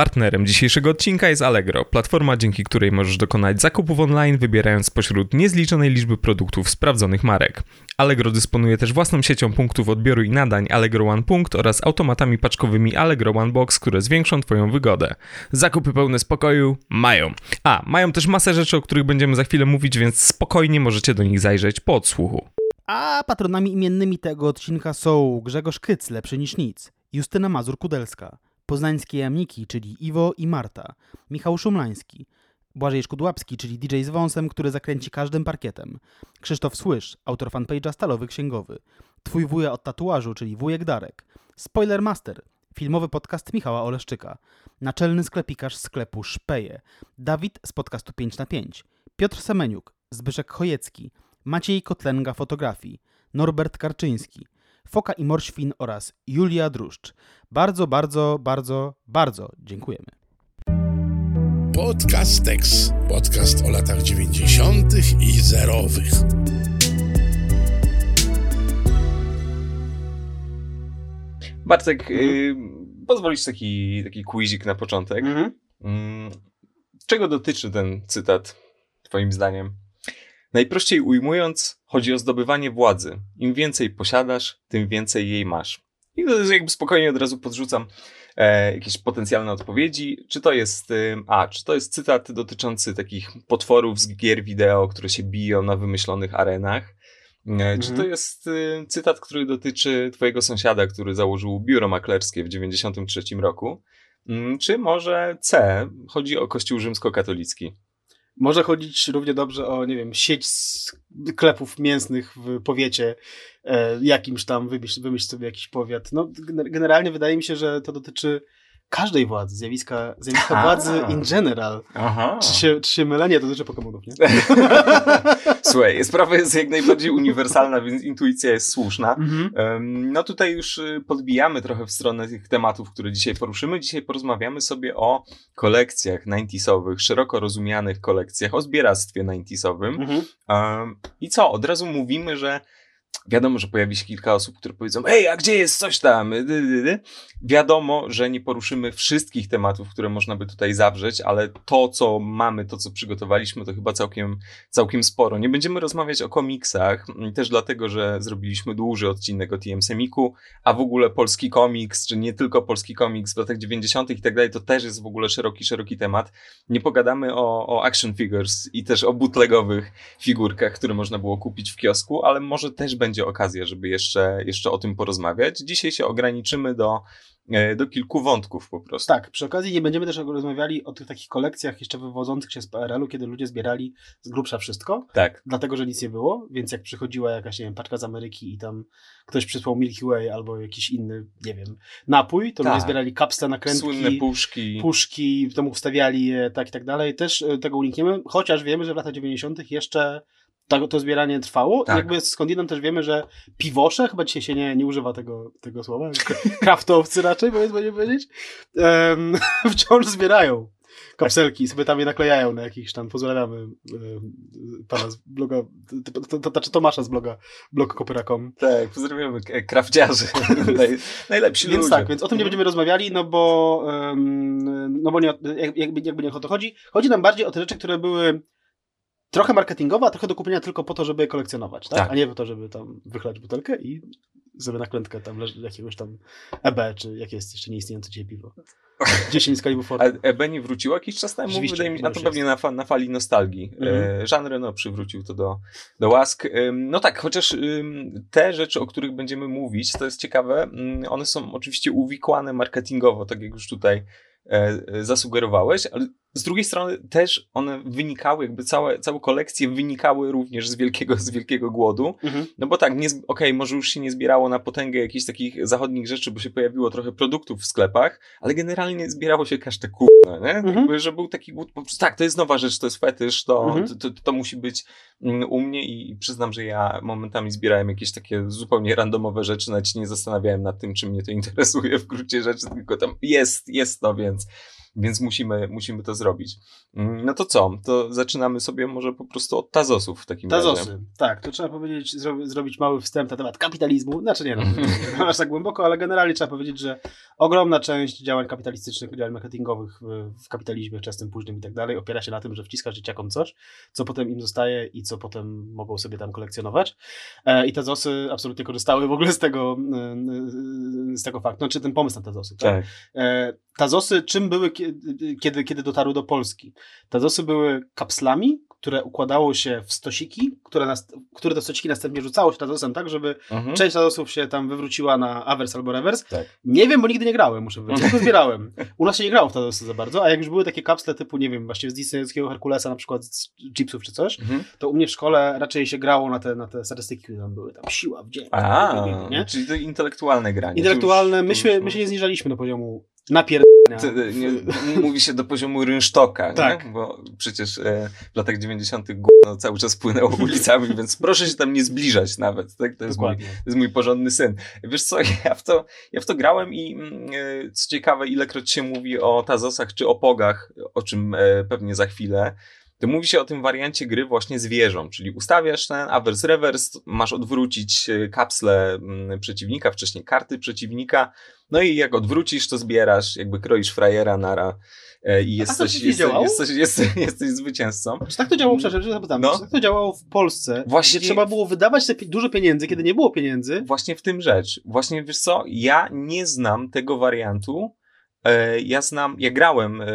Partnerem dzisiejszego odcinka jest Allegro, platforma, dzięki której możesz dokonać zakupów online, wybierając spośród niezliczonej liczby produktów sprawdzonych marek. Allegro dysponuje też własną siecią punktów odbioru i nadań Allegro One Punkt oraz automatami paczkowymi Allegro One Box, które zwiększą Twoją wygodę. Zakupy pełne spokoju mają. A, mają też masę rzeczy, o których będziemy za chwilę mówić, więc spokojnie możecie do nich zajrzeć po odsłuchu. A patronami imiennymi tego odcinka są Grzegorz Kyc, lepszy niż nic, Justyna Mazur-Kudelska, poznańskie jamniki, czyli Iwo i Marta, Michał Szumlański, Błażej Szkudłapski, czyli DJ z wąsem, który zakręci każdym parkietem, Krzysztof Słysz, autor fanpage'a Stalowy Księgowy, Twój wuja od tatuażu, czyli wujek Darek, Spoiler Master, filmowy podcast Michała Oleszczyka, naczelny sklepikarz sklepu Szpeje, Dawid z podcastu 5 na 5, Piotr Semeniuk, Zbyszek Chojecki, Maciej Kotlenga Fotografii, Norbert Karczyński, Foka i Morświn oraz Julia Druszcz. Bardzo, bardzo, bardzo, bardzo dziękujemy. Podcast Tex. Podcast o latach 90. i zerowych. Bartek, y, pozwolisz taki, taki quizik na początek. Mhm. Mm, Czego dotyczy ten cytat, Twoim zdaniem? Najprościej ujmując, chodzi o zdobywanie władzy. Im więcej posiadasz, tym więcej jej masz. I to jest jakby spokojnie od razu podrzucam e, jakieś potencjalne odpowiedzi. Czy to jest, y, a, czy to jest cytat dotyczący takich potworów z gier wideo, które się biją na wymyślonych arenach? E, Czy to Mhm. jest y, cytat, który dotyczy twojego sąsiada, który założył biuro maklerskie w 93 roku? Mm, Czy może C, chodzi o kościół rzymskokatolicki? Może chodzić równie dobrze o, nie wiem, sieć sklepów mięsnych w powiecie e, jakimś tam, wymyśl, wymyśl sobie jakiś powiat. No, gener- generalnie wydaje mi się, że to dotyczy każdej władzy, zjawiska, zjawiska A. władzy in general. Aha. Czy się, czy się mylę? Nie, to dotyczy Pokemonów, nie? Słuchaj, sprawa jest jak najbardziej uniwersalna, więc intuicja jest słuszna. Mhm. No tutaj już y, podbijamy trochę w stronę tych tematów, które dzisiaj poruszymy. Dzisiaj porozmawiamy sobie o kolekcjach 90sowych, szeroko rozumianych kolekcjach, o zbieractwie 90sowym. Mhm. I co? Od razu mówimy, że wiadomo, że pojawi się kilka osób, które powiedzą: Ej, a gdzie jest coś tam? Wiadomo, że nie poruszymy wszystkich tematów, które można by tutaj zawrzeć, ale to, co mamy, to, co przygotowaliśmy, to chyba całkiem, całkiem sporo. Nie będziemy rozmawiać o komiksach, też dlatego, że zrobiliśmy dłuży odcinek o TM Semiku, a w ogóle polski komiks, czy nie tylko polski komiks w latach 90. i tak dalej, to też jest w ogóle szeroki, szeroki temat. Nie pogadamy o, o action figures i też o bootlegowych figurkach, które można było kupić w kiosku, ale może też będzie okazja, żeby jeszcze, jeszcze o tym porozmawiać. Dzisiaj się ograniczymy do, e, do kilku wątków po prostu. Tak, przy okazji nie będziemy też rozmawiali o tych takich kolekcjach jeszcze wywodzących się z PRL-u, kiedy ludzie zbierali z grubsza wszystko. Tak. dlatego, że nic nie było, więc jak przychodziła jakaś, nie wiem, paczka z Ameryki i tam ktoś przysłał Milky Way albo jakiś inny, nie wiem, napój, to Tak. ludzie zbierali kapsle, nakrętki, Słynne puszki. puszki, w domu ustawiali je, tak i tak dalej. Też e, tego unikniemy, chociaż wiemy, że w latach 90. jeszcze to, to zbieranie trwało. Tak. Jakby skądinąd też wiemy, że piwosze, chyba dzisiaj się nie, nie używa tego, tego słowa, kraftowcy raczej, powiedzmy powiedzieć, em, wciąż zbierają kapselki i sobie tam je naklejają na jakichś tam, pozdrawiamy em, pana z bloga, to, znaczy Tomasza z bloga blog.com. Tak, pozdrawiamy k- krawciarzy. Naj, najlepsi Więc ludzie. tak, więc o tym nie będziemy rozmawiali, no bo, no bo nie, jakby, jakby nie o to chodzi. Chodzi nam bardziej o te rzeczy, które były trochę marketingowe, a trochę do kupienia tylko po to, żeby je kolekcjonować, tak? Tak. A nie po to, żeby tam wychlać butelkę i żeby naklętkę tam jakiegoś tam EB, czy jakie jest jeszcze nieistniejące dzisiaj piwo. 10 z kalibu A Forte. Ebeni wrócił jakiś czas temu, Rzeczywiście, wydaje mi się, chyba a to pewnie na, fa- na fali nostalgii. Mhm. E, Jean Reno przywrócił to do, do łask. No tak, chociaż te rzeczy, o których będziemy mówić, to jest ciekawe, ym, one są oczywiście uwikłane marketingowo, tak jak już tutaj e, e, zasugerowałeś, ale z drugiej strony też one wynikały, jakby całe, całe kolekcje wynikały również z wielkiego, z wielkiego głodu. Mhm. No bo tak, okej, może już się nie zbierało na potęgę jakichś takich zachodnich rzeczy, bo się pojawiło trochę produktów w sklepach, ale generalnie zbierało się każde kurwa, nie? Mhm. Jakby, że był taki głód, po prostu tak, to jest nowa rzecz, to jest fetysz, to, Mhm. to, to, to musi być mm, u mnie i przyznam, że ja momentami zbierałem jakieś takie zupełnie randomowe rzeczy, nawet się nie zastanawiałem nad tym, czy mnie to interesuje w gruncie rzeczy, tylko tam jest, jest to, więc więc musimy, musimy to zrobić. Mm, No to co? To zaczynamy sobie może po prostu od Tazosów w takim razie. Tazosy. Tak, to trzeba powiedzieć, zro, zrobić mały wstęp na temat kapitalizmu. Znaczy nie, no, nie aż tak głęboko, ale generalnie trzeba powiedzieć, że ogromna część działań kapitalistycznych, działań marketingowych w, w kapitalizmie wczesnym, późnym i tak dalej opiera się na tym, że wciskasz dzieciakom coś, co potem im zostaje i co potem mogą sobie tam kolekcjonować. E, I Tazosy absolutnie korzystały w ogóle z tego, z tego faktu. Znaczy ten pomysł na Tazosy. Tak? Tak. E, Tazosy czym były, kiedy, kiedy, dotarły do Polski? Tazosy były kapslami, które układało się w stosiki, które, nas, które te stosiki następnie rzucało się Tazosem tak, żeby Mhm. część Tazosów się tam wywróciła na awers albo rewers. Tak. Nie wiem, bo nigdy nie grałem, muszę powiedzieć, tylko zbierałem. U nas się nie grało w Tazosy za bardzo, a jak już były takie kapsle typu, nie wiem, właśnie z disneyowskiego Herkulesa na przykład z chipsów czy coś, Mhm. to u mnie w szkole raczej się grało na te, na te statystyki, które tam były, tam siła, wdzięk, A, nie? czyli to intelektualne granie. Intelektualne, my, się, my się nie zniżaliśmy do poziomu napier... Ty- nie, mówi się do poziomu rynsztoka, Tak. nie? bo przecież e, w latach 90. no, cały czas płynęło ulicami, więc proszę się tam nie zbliżać nawet. Tak? To, jest mój, to jest mój porządny syn. Wiesz co, ja w to, ja w to grałem i mm, e, co ciekawe, ilekroć się mówi o Tazosach czy o Pogach, o czym e, pewnie za chwilę, to mówi się o tym wariancie gry właśnie z wieżą, czyli ustawiasz ten avers rewers, masz odwrócić e, kapsle mm, przeciwnika, wcześniej karty przeciwnika, no i jak odwrócisz, to zbierasz, jakby kroisz frajera nara e, i jesteś, jesteś, jesteś, jesteś, jesteś zwycięzcą. Czy tak to działało, przepraszam, że zapytam, No. czy tak to działało w Polsce, Właśnie- gdzie trzeba było wydawać te dużo pieniędzy, kiedy nie było pieniędzy? Właśnie w tym rzecz. Właśnie wiesz co, ja nie znam tego wariantu. E, Ja znam, ja grałem e,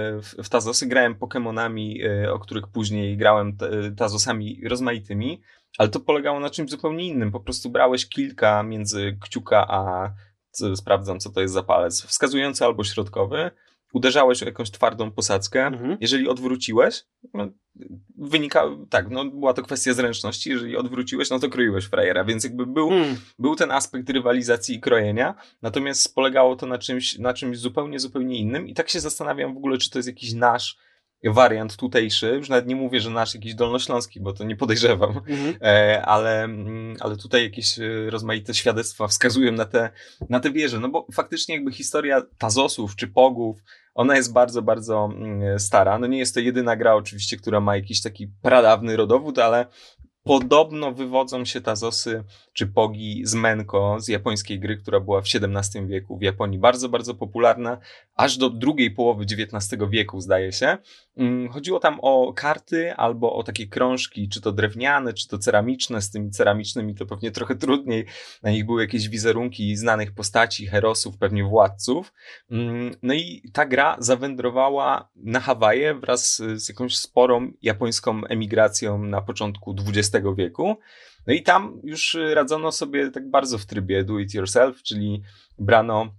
w, Tazosy, grałem Pokemonami, e, o których później grałem Tazosami rozmaitymi, ale to polegało na czymś zupełnie innym. Po prostu brałeś kilka między kciuka a sprawdzam, co to jest za palec, wskazujący albo środkowy, uderzałeś o jakąś twardą posadzkę. Mhm. Jeżeli odwróciłeś, no, wynika, tak, no, była to kwestia zręczności. Jeżeli odwróciłeś, no to kroiłeś frajera, więc jakby był, Hmm. był ten aspekt rywalizacji i krojenia, natomiast polegało to na czymś, na czymś zupełnie, zupełnie innym i tak się zastanawiam w ogóle, czy to jest jakiś nasz wariant tutejszy, już nawet nie mówię, że nasz jakiś dolnośląski, bo to nie podejrzewam, Mhm. e, ale, mm, ale tutaj jakieś e, rozmaite świadectwa wskazują na te, na te wieże, no bo faktycznie jakby historia Tazosów czy Pogów, ona jest bardzo, bardzo mm, stara. No nie jest to jedyna gra oczywiście, która ma jakiś taki pradawny rodowód, ale podobno wywodzą się Tazosy czy Pogi z Menko, z japońskiej gry, która była w XVII wieku w Japonii bardzo, bardzo popularna, aż do drugiej połowy XIX wieku zdaje się. Mm, Chodziło tam o karty albo o takie krążki, czy to drewniane, czy to ceramiczne. Z tymi ceramicznymi to pewnie trochę trudniej. Na nich były jakieś wizerunki znanych postaci, herosów, pewnie władców. Mm, No i ta gra zawędrowała na Hawaje wraz z jakąś sporą japońską emigracją na początku XX wieku. No i tam już radzono sobie tak bardzo w trybie do it yourself, czyli brano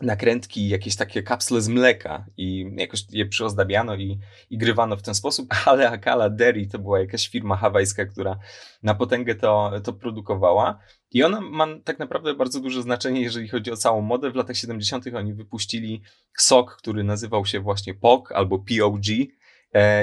nakrętki, jakieś takie kapsle z mleka i jakoś je przyozdabiano i, i grywano w ten sposób, ale Akala Dairy to była jakaś firma hawajska, która na potęgę to, to produkowała i ona ma tak naprawdę bardzo duże znaczenie, jeżeli chodzi o całą modę. W latach 70. oni wypuścili sok, który nazywał się właśnie POG albo POG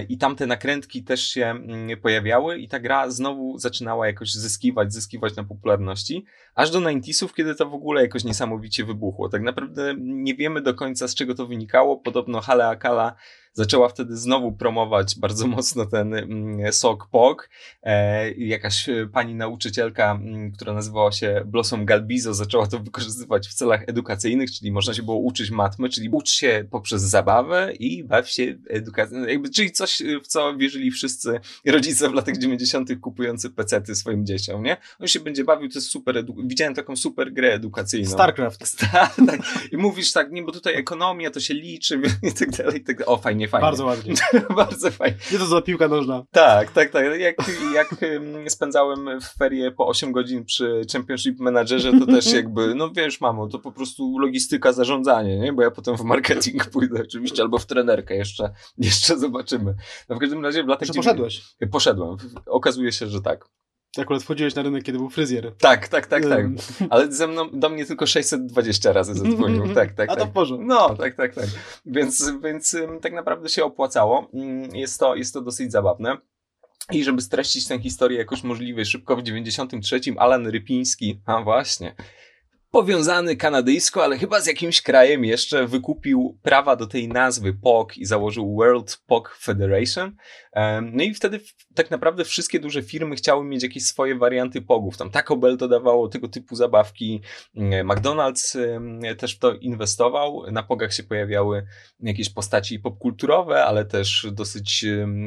I tam te nakrętki też się mm, pojawiały i ta gra znowu zaczynała jakoś zyskiwać, zyskiwać na popularności, aż do 90sów, kiedy to w ogóle jakoś niesamowicie wybuchło. Tak naprawdę nie wiemy do końca z czego to wynikało. Podobno Hale Akala zaczęła wtedy znowu promować bardzo mocno ten mm, sok POG. E, jakaś e, pani nauczycielka, mm, która nazywała się Blossom Galbizo, zaczęła to wykorzystywać w celach edukacyjnych, czyli można się było uczyć matmy, czyli ucz się poprzez zabawę i baw się edukacją. Jakby, czyli coś, e, w co wierzyli wszyscy rodzice w latach 90. kupujący pecety swoim dzieciom, nie? On się będzie bawił, to jest super, edu- widziałem taką super grę edukacyjną. StarCraft. Tak, tak. I mówisz tak, nie, bo tutaj ekonomia, to się liczy i tak dalej, i tak dalej. O, fajnie, fajnie. Bardzo ładnie. Bardzo fajnie. Nie to za piłka nożna. Tak, tak, tak. Jak, jak spędzałem w ferie po 8 godzin przy Championship Managerze, to też jakby, no wiesz, mamo, to po prostu logistyka, zarządzanie, nie? Bo ja potem w marketing pójdę oczywiście, albo w trenerkę jeszcze, jeszcze zobaczymy. No w każdym razie w latach... Że dziewię- poszedłeś. Poszedłem. Okazuje się, że tak. Akurat wchodziłeś na rynek, kiedy był fryzjer. Tak, tak, tak, tak. Ale ze mną, do mnie tylko 620 razy zadzwonił. Tak, tak, A to tak. w porządku. No, tak, tak, tak. Więc, więc tak naprawdę się opłacało. Ym, Jest to, jest to dosyć zabawne. I żeby streścić tę historię jakoś możliwie szybko, w 93 Alan Rypiński, a właśnie, powiązany kanadyjsko, ale chyba z jakimś krajem jeszcze wykupił prawa do tej nazwy POG i założył World POG Federation. No i wtedy tak naprawdę wszystkie duże firmy chciały mieć jakieś swoje warianty POGów. Tam Taco Bell dodawało tego typu zabawki, mm, McDonald's też w to inwestował. Na POGach się pojawiały jakieś postaci popkulturowe, ale też dosyć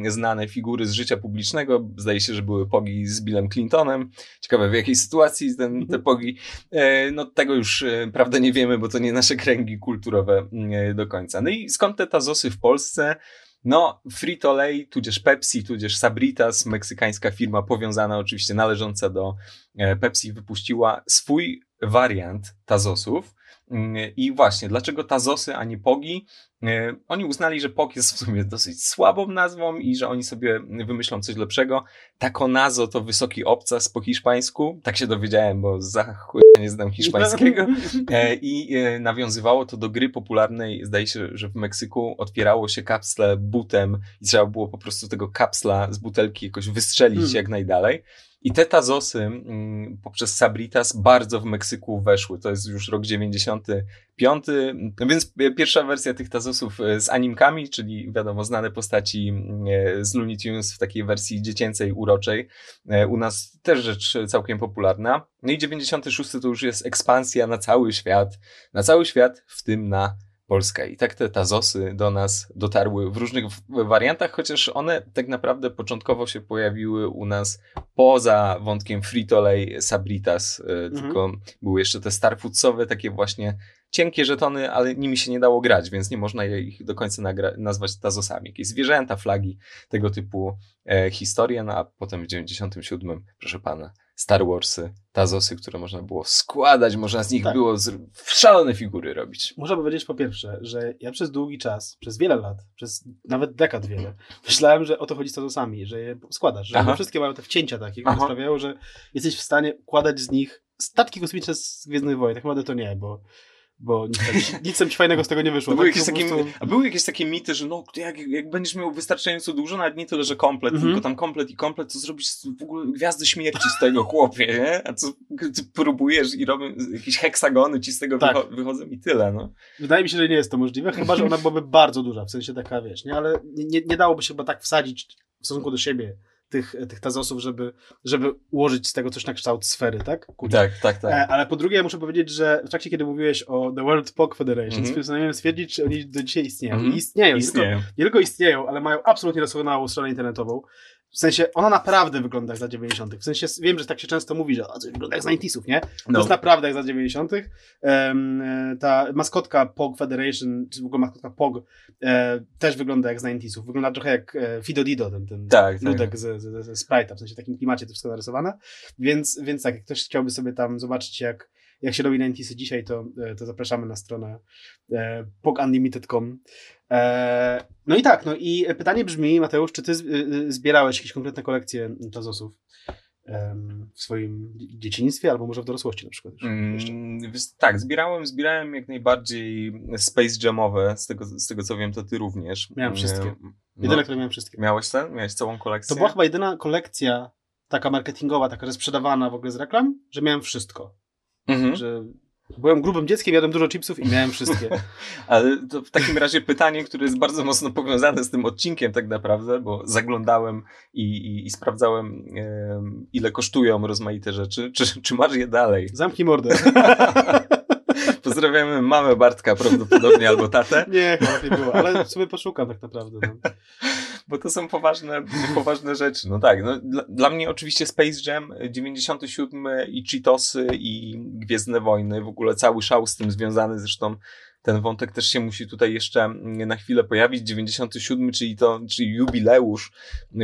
znane figury z życia publicznego. Zdaje się, że były POGi z Billem Clintonem. Ciekawe w jakiej sytuacji ten, te POGi. E, No tego już e, prawda nie wiemy, bo to nie nasze kręgi kulturowe e, do końca. No i skąd te tazosy w Polsce? No, Frito-Lay, tudzież Pepsi, tudzież Sabritas, meksykańska firma powiązana, oczywiście należąca do e, Pepsi, wypuściła swój wariant tazosów. I właśnie, dlaczego tazosy, a nie pogi? E, Oni uznali, że pog jest w sumie dosyć słabą nazwą i że oni sobie wymyślą coś lepszego. Takonazo to wysoki obcas po hiszpańsku. Tak się dowiedziałem, bo za chuj nie znam hiszpańskiego. E, I e, nawiązywało to do gry popularnej. Zdaje się, że w Meksyku otwierało się kapsle butem i trzeba było po prostu tego kapsla z butelki jakoś wystrzelić Hmm. jak najdalej. I te tazosy mm, poprzez Sabritas bardzo w Meksyku weszły. To jest już rok 95. No Więc pi- pierwsza wersja tych tazosów e, z animkami, czyli wiadomo, znane postaci e, z Looney Tunes w takiej wersji dziecięcej, uroczej. E, U nas też rzecz całkiem popularna. No i 96 to już jest ekspansja na cały świat. Na cały świat, w tym na Polskę. I tak te tazosy do nas dotarły w różnych wariantach, chociaż one tak naprawdę początkowo się pojawiły u nas poza wątkiem Frito-Lay, Sabritas, e, tylko były jeszcze te starfoodsowe, takie właśnie cienkie żetony, ale nimi się nie dało grać, więc nie można ich do końca nazwać tazosami. Jakieś zwierzęta, flagi, tego typu e, historie, no a potem w 97, proszę pana, Star Warsy, tazosy, które można było składać, można z nich Tak. było z, szalone figury robić. Muszę powiedzieć po pierwsze, że ja przez długi czas, przez wiele lat, przez nawet dekad wiele, myślałem, że o to chodzi z tazosami, że je składasz, że wszystkie mają te wcięcia takie, które Aha. sprawiają, że jesteś w stanie układać z nich statki kosmiczne z Gwiezdnych Wojen. Tak naprawdę to nie, bo, bo nic, nic ci fajnego z tego nie wyszło. Były tak? jakieś Po takie, prostu- a były jakieś takie mity, że no, jak, jak będziesz miał wystarczająco dużo, nawet nie tyle, że komplet, Mhm. tylko tam komplet i komplet, to zrobisz w ogóle gwiazdy śmierci z tego chłopie, nie? A co ty próbujesz i robią jakieś heksagony ci z tego Tak. wycho- wychodzą i tyle, no. Wydaje mi się, że nie jest to możliwe, chyba że ona byłaby bardzo duża, w sensie taka, wiesz, nie? Ale nie, nie dałoby się chyba tak wsadzić w stosunku do siebie tych, tych tazosów, żeby, żeby ułożyć z tego coś na kształt sfery, tak? Kuli. Tak, tak, tak. E, ale po drugie, muszę powiedzieć, że w trakcie, kiedy mówiłeś o The World Pog Federation, Mhm. postanowiłem stwierdzić, czy oni do dzisiaj istnieją. Mhm. I istnieją. Istnieją. Tylko, nie tylko istnieją, ale mają absolutnie doskonałą stronę internetową. W sensie, ona naprawdę wygląda jak za 90. W sensie, wiem, że tak się często mówi, że o, coś wygląda jak z 90 nie? To No. jest naprawdę jak za 90. Em, e, ta maskotka POG Federation, czy w ogóle maskotka POG, e, też wygląda jak z 90 Wygląda trochę jak e, Fido Dido, ten, ten Tak, tak. ludek ze, ze, ze Sprite'a, w sensie w takim klimacie to wszystko narysowane. Więc, więc tak, jak ktoś chciałby sobie tam zobaczyć, jak, jak się robi 90 dzisiaj, to, e, to zapraszamy na stronę e, pogunlimited.com. E, no i tak, no i pytanie brzmi, Mateusz, czy ty zbierałeś jakieś konkretne kolekcje tazosów w swoim dzie- dzieciństwie, albo może w dorosłości na przykład? Mm, tak, zbierałem, zbierałem jak najbardziej Space Jamowe, z tego, z tego co wiem, to ty również. Miałem wszystkie. Mm, Jedyne, No, które miałem wszystkie. miałeś ten? Miałeś całą kolekcję? To była chyba jedyna kolekcja taka marketingowa, taka, że sprzedawana w ogóle z reklam, że miałem wszystko. Mhm. Że byłem grubym dzieckiem, jadłem dużo chipsów i miałem wszystkie. Ale to w takim razie pytanie, które jest bardzo mocno powiązane z tym odcinkiem tak naprawdę, bo zaglądałem i, i, i sprawdzałem em, ile kosztują rozmaite rzeczy. Czy, czy masz je dalej? Zamknij mordę. Pozdrawiamy mamę Bartka prawdopodobnie albo tatę, Nie, chyba nie było, ale sobie poszukam tak naprawdę. No. Bo to są poważne, poważne rzeczy. No tak, no, dla, dla mnie oczywiście Space Jam 97 i Cheetosy i Gwiezdne Wojny, w ogóle cały szał z tym związany, zresztą ten wątek też się musi tutaj jeszcze na chwilę pojawić. 97, czyli to, czyli jubileusz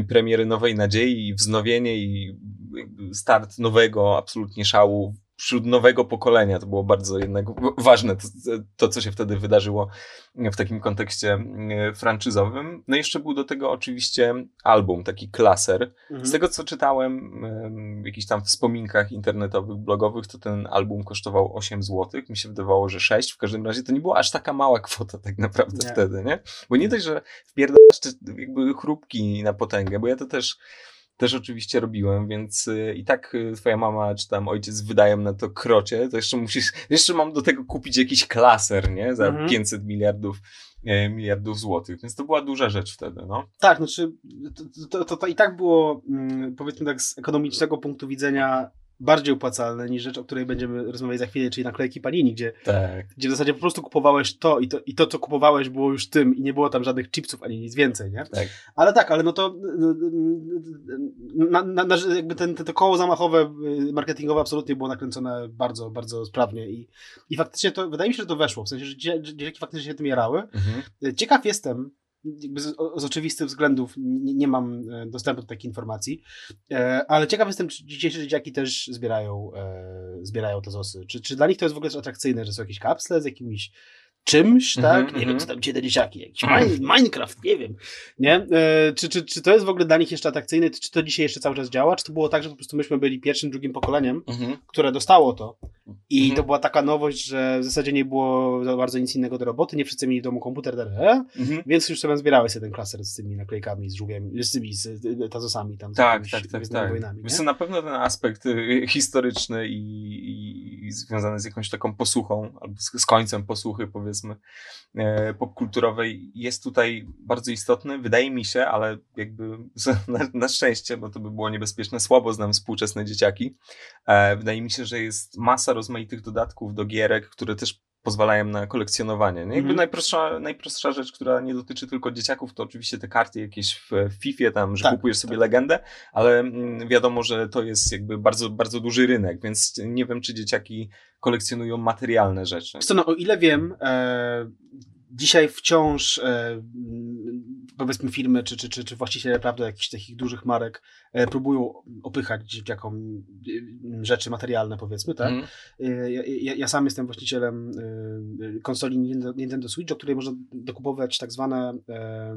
premiery Nowej Nadziei i wznowienie i start nowego absolutnie szału wśród nowego pokolenia. To było bardzo jednak ważne, to, to co się wtedy wydarzyło w takim kontekście e, franczyzowym. No i jeszcze był do tego oczywiście album, taki klaser. Mhm. Z tego co czytałem em, w jakichś tam wspominkach internetowych, blogowych, to ten album kosztował 8 zł. Mi się wydawało, że 6. W każdym razie to nie była aż taka mała kwota tak naprawdę Nie. wtedy, nie? Bo nie dość, że wpierdasz te jakby chrupki na potęgę, bo ja to też też oczywiście robiłem, więc y, i tak y, twoja mama czy tam ojciec wydają na to krocie, to jeszcze musisz, jeszcze mam do tego kupić jakiś klaser, nie? Za Mhm. 500 miliardów, e, miliardów złotych, więc to była duża rzecz wtedy, no. Tak, znaczy to, to, to, to i tak było, mm, powiedzmy tak, z ekonomicznego punktu widzenia bardziej opłacalne niż rzecz, o której będziemy rozmawiać za chwilę, czyli naklejki Panini, gdzie, Tak. gdzie w zasadzie po prostu kupowałeś to i, to i to, co kupowałeś było już tym i nie było tam żadnych chipsów ani nic więcej, nie? Tak. Ale tak, ale no to na, na, na, jakby ten, to koło zamachowe y, marketingowe absolutnie było nakręcone bardzo, bardzo sprawnie i, i faktycznie to, wydaje mi się, że to weszło, w sensie, że dzie- że dzieciaki faktycznie się tym jarały. Mhm. Ciekaw jestem, z, z oczywistych względów nie, nie mam e, dostępu do takich informacji, e, ale ciekaw jestem, czy dzisiejsze dzieciaki też zbierają, e, zbierają te zosy. Czy, czy dla nich to jest w ogóle atrakcyjne, że są jakieś kapsle z jakimiś czymś, Mhm, tak? Nie mhm. wiem, co tam ci te dzieciaki, jakiś mine, Minecraft, nie wiem, nie? E, czy, czy, czy to jest w ogóle dla nich jeszcze atrakcyjne? Czy to dzisiaj jeszcze cały czas działa? Czy to było tak, że po prostu myśmy byli pierwszym, drugim pokoleniem, Mhm. które dostało to i Mhm. to była taka nowość, że w zasadzie nie było za bardzo nic innego do roboty, nie wszyscy mieli w domu komputer, da, Mhm. więc już sobie zbierałeś sobie ten klaser z tymi naklejkami, z żółwiami, z tymi, z tazosami tam. z Tak, jakimiś tak, tak, Gwiezdnymi tak. Wojnami, nie? Wiesz na pewno ten aspekt y, historyczny i, i, i związany z jakąś taką posłuchą, albo z, z końcem posłuchy, powiedzmy, e, popkulturowej jest tutaj bardzo istotny. Wydaje mi się, ale jakby na, na szczęście, bo to by było niebezpieczne, słabo znam współczesne dzieciaki. E, wydaje mi się, że jest masa rozmaitych dodatków do gierek, które też pozwalają na kolekcjonowanie. Nie? Jakby Mhm. najprostsza, najprostsza rzecz, która nie dotyczy tylko dzieciaków, to oczywiście te karty jakieś w, FIFA, tam, że Tak, kupujesz sobie tak. legendę, ale mm, wiadomo, że to jest jakby bardzo, bardzo duży rynek, więc nie wiem, czy dzieciaki kolekcjonują materialne rzeczy. Co, no o ile wiem, e, dzisiaj wciąż e, powiedzmy firmy czy, czy, czy, czy właściciele prawda, jakichś takich dużych marek e, próbują opychać dzieciakom e, rzeczy materialne powiedzmy, tak? Mhm. E, Ja, ja, ja sam jestem właścicielem e, konsoli Nintendo, Nintendo Switch, o której można dokupować tak zwane e,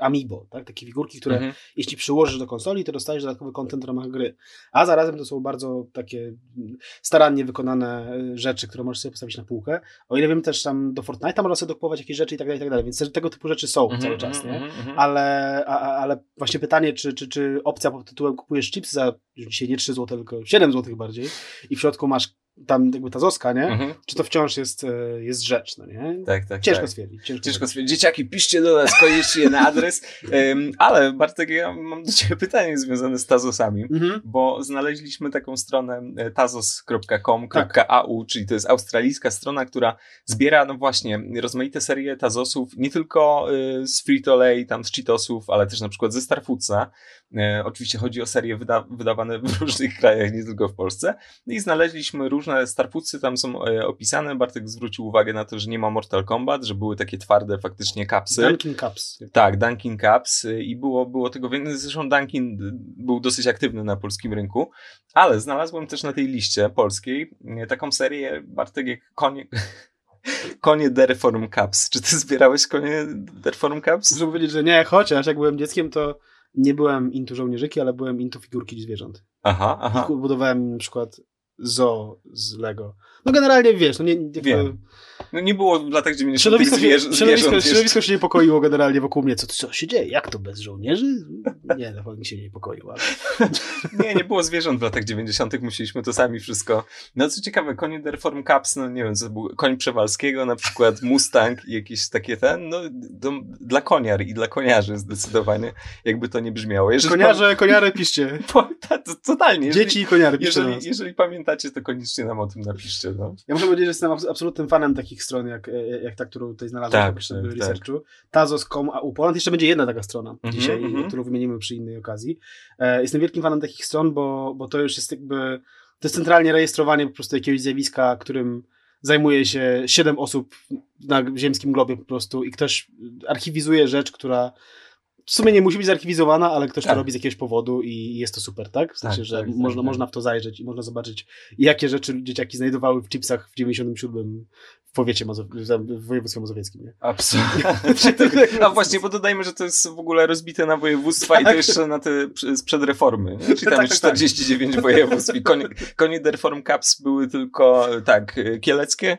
amiibo, tak? takie figurki, które Mhm. jeśli przyłożysz do konsoli, to dostajesz dodatkowy content w ramach gry. A zarazem to są bardzo takie mm, starannie wykonane rzeczy, które możesz sobie postawić na półkę. O ile wiem też tam do Fortnite'a można sobie dokupować jakieś rzeczy i tak dalej, i tak dalej. Więc te- tego typu rzeczy są Mhm, cały czas, mhm, nie? Mhm. Ale, a, ale właśnie pytanie, czy, czy, czy opcja pod tytułem kupujesz chips za dzisiaj nie 3 zł, tylko 7 zł bardziej i w środku masz tam jakby ta zoska, nie? Mhm. Czy to wciąż jest, e, jest rzecz, no nie? Tak, tak. Ciężko tak. stwierdzić. Ciężko, Ciężko stwierdzić. Dzieciaki, piszcie do nas koniecznie na adres. Em, ale Bartek, ja mam do ciebie pytanie związane z Tazosami. Mhm. bo znaleźliśmy taką stronę e, tazos.com.au, czyli to jest australijska strona, która zbiera, no właśnie, rozmaite serie Tazosów, nie tylko y, z Frito-Lay, tam z Cheetosów, ale też na przykład ze Starfoodsa. Oczywiście chodzi o serie wyda wydawane w różnych krajach, nie tylko w Polsce. No I znaleźliśmy różne Starfoodsy, tam są e, opisane. Bartek zwrócił uwagę na to, że nie ma Mortal Kombat, że były takie twarde faktycznie kapsy. Dunkin Cups. Tak, Dunkin Cups y, i było, było tego więcej. Zresztą Dunkin był dosyć aktywny na polskim rynku, ale znalazłem też na tej liście polskiej y, taką serię, Bartek, jak konie, konie Dereform Cups. Czy ty zbierałeś konie Dereform Cups? Muszę powiedzieć, że nie, chociaż jak byłem dzieckiem, to nie byłem into żołnierzyki, ale byłem into figurki zwierząt. Aha, aha. I budowałem na przykład zoo z Lego. No generalnie wiesz, no nie, jakby Wiem. No nie było w latach 90. środowisko, się, zwierz- środowisko, zwierząt środowisko się niepokoiło generalnie wokół mnie. Co, co się dzieje? Jak to bez żołnierzy? Nie, na pewno się nie niepokoił. Ale... Nie, nie było zwierząt w latach 90. Musieliśmy to sami wszystko. No co ciekawe, konie Dereform Cups, no nie wiem, co był koń Przewalskiego, na przykład Mustang i jakieś takie ten, no do, dla koniar i dla koniarzy zdecydowanie, jakby to nie brzmiało. Jeżeli Koniarze, koniary piszcie. Pam- ta- to- Totalnie. Jeżeli, Dzieci i koniary piszcie do jeżeli, nas. Pamiętacie, to koniecznie nam o tym napiszcie. No. Ja muszę powiedzieć, że jestem abs- absolutnym fanem takich stron, jak, e, jak ta, którą tutaj znalazłem Tak, przy tak, researchu. Tazos.com.au Poland. Jeszcze będzie jedna taka strona Mhm, dzisiaj, mhm. którą wymienimy przy innej okazji. E, jestem wielkim fanem takich stron, bo, bo to już jest jakby, to jest centralnie rejestrowanie po prostu jakiegoś zjawiska, którym zajmuje się siedem osób na ziemskim globie po prostu i ktoś archiwizuje rzecz, która w sumie nie musi być zarchiwizowana, ale ktoś Tak. to robi z jakiegoś powodu i jest to super, tak? W sensie, Tak, że tak, tak, można, tak. można w to zajrzeć i można zobaczyć, jakie rzeczy dzieciaki znajdowały w chipsach w 97 w powiecie mazow- w województwie mazowieckim. Nie? Absolutnie. A właśnie, bo dodajmy, że to jest w ogóle rozbite na województwa i to jeszcze na te sprzed reformy. Czyli tam Tak, tak, tak. 49 województw i konie, konie Dereform Cups były tylko, tak, kieleckie,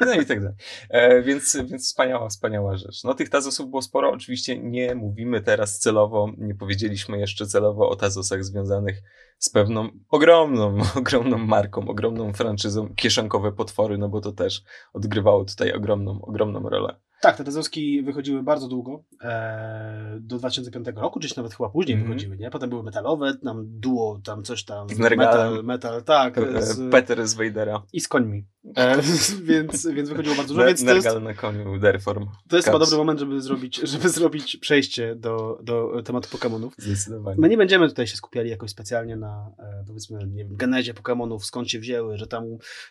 No i tak dalej. E, Więc, więc wspaniała, wspaniała rzecz. No tych Tazosów było sporo. Oczywiście nie mówimy teraz celowo, nie powiedzieliśmy jeszcze celowo o Tazosach związanych z pewną ogromną, ogromną marką, ogromną franczyzą Kieszonkowe Potwory, no bo to też odgrywało tutaj ogromną, ogromną rolę. Tak, te Tazowski wychodziły bardzo długo, e, do 2005 roku, czy nawet chyba później Mhm. wychodziły, nie? Potem były metalowe, tam duo, tam coś tam, Z metal, metal, tak, E, z, Peter z Weidera. i z końmi. E, więc, więc wychodziło bardzo dużo, więc to jest, na koniu, Derform. to jest chyba dobry moment, żeby zrobić, żeby zrobić przejście do, do tematu Pokemonów. Zdecydowanie. My nie będziemy tutaj się skupiali jakoś specjalnie na, e, powiedzmy, nie wiem, genezie Pokemonów, skąd się wzięły, że tam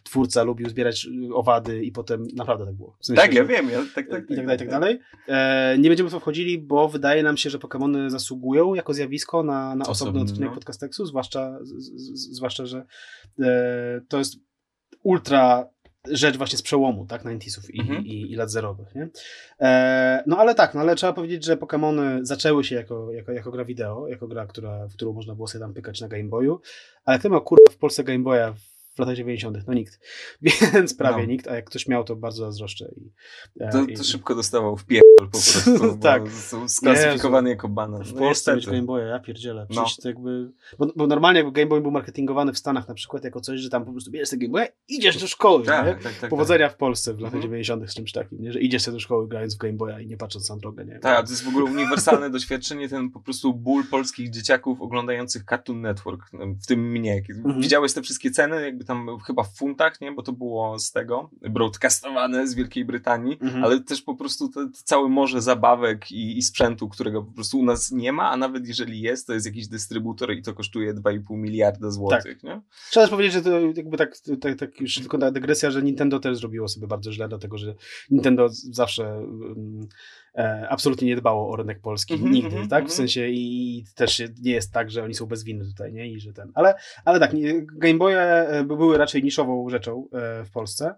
twórca lubił zbierać owady i potem naprawdę tak było. W sensie, Tak, ja że- wiem, ja, tak, tak, i tak dalej, i tak dalej. E, nie będziemy w to wchodzili, bo wydaje nam się, że Pokémony zasługują jako zjawisko na, na osobny Osobny, odcinek no. Podcasteksu, zwłaszcza, z, z, zwłaszcza, że e, to jest ultra rzecz właśnie z przełomu, tak, 90sów i, Mhm. i, i lat zerowych, nie? E, no ale tak, no ale trzeba powiedzieć, że Pokémony zaczęły się jako, jako, jako gra wideo, jako gra, która, w którą można było sobie tam pykać na Game Boyu, ale kto miał kurwa w Polsce Game Boya w latach 90 No nikt. Więc prawie No. nikt, a jak ktoś miał, to bardzo zazdroszczę. I, e, To, i- to szybko dostawał w pierdol po prostu, Tak. został sklasyfikowany jako banan. W No Polsce mieć. Game Boya, ja pierdzielę. No. To jakby... Bo, bo normalnie jakby Game Boy był marketingowany w Stanach na przykład jako coś, że tam po prostu bierzesz tego Game Boya idziesz do szkoły, nie? Tak, tak, tak. Powodzenia w Polsce w latach Mhm. 90 z czymś takim, nie? Że idziesz sobie do szkoły grając w Game Boya i nie patrząc na drogę, nie? Tak, to jest w ogóle uniwersalne doświadczenie, ten po prostu ból polskich dzieciaków oglądających Cartoon Network, no, w tym mnie. Mhm. Widziałeś te wszystkie ceny, jakby tam chyba w funtach, nie? Bo to było z tego, broadcastowane z Wielkiej Brytanii, Mhm. ale też po prostu to, to całe morze zabawek i, i sprzętu, którego po prostu u nas nie ma, a nawet jeżeli jest, to jest jakiś dystrybutor i to kosztuje 2,5 miliarda złotych, nie? Trzeba też powiedzieć, że to jakby tak, tak, tak już tylko ta dygresja, że Nintendo też zrobiło sobie bardzo źle, dlatego że Nintendo zawsze e, absolutnie nie dbało o rynek polski, Mhm, nigdy, mhm, tak? W mhm. sensie i też nie jest tak, że oni są bez winy tutaj, nie? I że ten, ale, ale tak, Game Boye e, były raczej niszową rzeczą e, w Polsce e,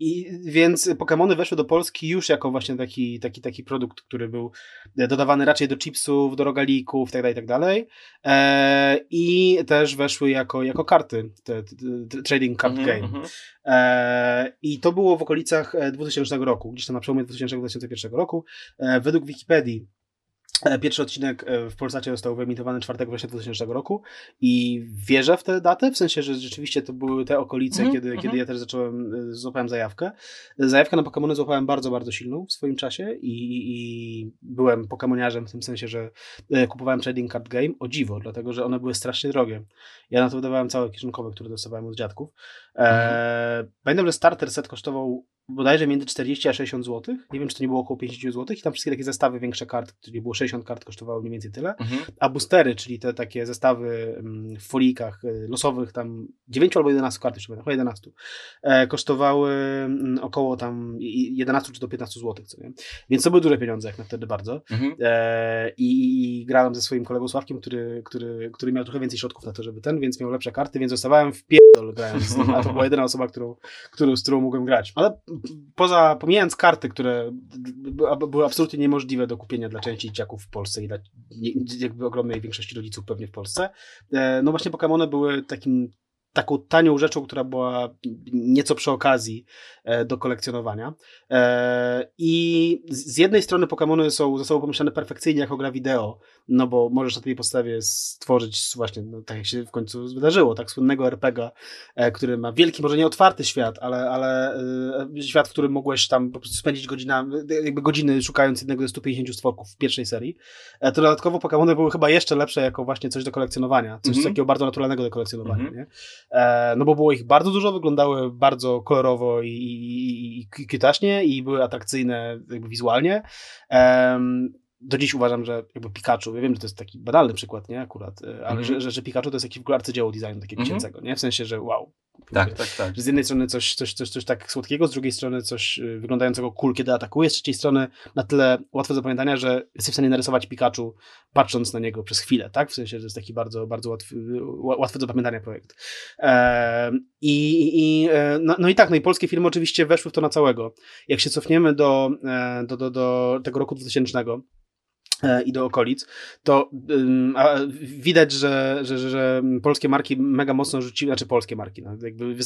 i więc Pokémony weszły do Polski już jako właśnie taki, taki, taki produkt, który był e, dodawany raczej do chipsów, do rogalików, tak dalej, tak dalej. E, I też weszły jako, jako karty, te, te, te trading card Mhm, game. mhm. E, I to było w okolicach e, 2000 roku, gdzieś tam na przełomie 2000-2001 roku. E, według Wikipedii e, pierwszy odcinek e, w Polsacie został wyemitowany 4 września 2000 roku i wierzę w tę datę, w sensie, że rzeczywiście to były te okolice, Mhm, kiedy, mhm. kiedy ja też zacząłem, e, złapałem zajawkę. Zajawkę na Pokémony złapałem bardzo, bardzo silną w swoim czasie i, i byłem Pokémoniarzem w tym sensie, że e, kupowałem trading card game o dziwo, dlatego, że one były strasznie drogie. Ja na to wydawałem całe kieszonkowe, które dostawałem od dziadków. E, Pamiętam, że starter set kosztował bodajże między 40 a 60 zł. Nie wiem, czy to nie było około 50 zł. I tam wszystkie takie zestawy, większe kart, czyli było 60 kart, kosztowały mniej więcej tyle. Mhm. A boostery, czyli te takie zestawy mm, w folijkach y, losowych, tam 9 albo 11 kart, jeszcze chyba 11, e, kosztowały mm, około tam i- 11 czy do 15 zł, co nie? Więc to były duże pieniądze, jak na wtedy bardzo. Mhm. E, i, I grałem ze swoim kolegą Sławkiem, który, który, który miał trochę więcej środków na to, żeby ten, więc miał lepsze karty, więc zostawałem w pierdol grając z nim, a to była jedyna osoba, którą, którą, z którą mogłem grać. Ale poza, pomijając karty, które by- były absolutnie niemożliwe do kupienia dla części dzieciaków w Polsce i dla jakby ogromnej większości rodziców pewnie w Polsce, e, no właśnie Pokémony były takim taką tanią rzeczą, która była nieco przy okazji e, do kolekcjonowania. E, I z jednej strony Pokémony są, zostały pomyślane perfekcyjnie jako gra wideo, no bo możesz na tej podstawie stworzyć właśnie, no, tak jak się w końcu wydarzyło, tak słynnego RPGa, e, który ma wielki, może nie otwarty świat, ale, ale świat, w którym mogłeś tam po prostu spędzić godzina, jakby godziny szukając jednego ze 150 stworków w pierwszej serii. To dodatkowo Pokémony były chyba jeszcze lepsze jako właśnie coś do kolekcjonowania, coś Mhm. takiego bardzo naturalnego do kolekcjonowania, Mhm. nie? E, no bo było ich bardzo dużo, wyglądały bardzo kolorowo i, i, i, i kwitaśnie i były atrakcyjne jakby wizualnie. Em, do dziś uważam, że jakby Pikachu, ja wiem, że to jest taki banalny przykład, nie, akurat, e, ale Mhm. że, że, że Pikachu to jest jakiś w ogóle arcydzieło designu takiego Mhm. dziecięcego, nie? W sensie, że wow. Tak, tak, tak. Że z jednej strony coś, coś, coś, coś tak słodkiego, z drugiej strony coś y, wyglądającego cool, kiedy atakuje, z trzeciej strony na tyle łatwe do zapamiętania, że jesteś w stanie narysować Pikachu patrząc na niego przez chwilę, tak? W sensie, że to jest taki bardzo, bardzo łatwy, ła- łatwy do zapamiętania projekt. I, i, e, no, no i tak, no i polskie firmy oczywiście weszły w to na całego. Jak się cofniemy do, e, do, do, do tego roku 2000, e, i do okolic, to ym, widać, że, że, że, polskie marki mega mocno rzuciły, znaczy polskie marki, no, jakby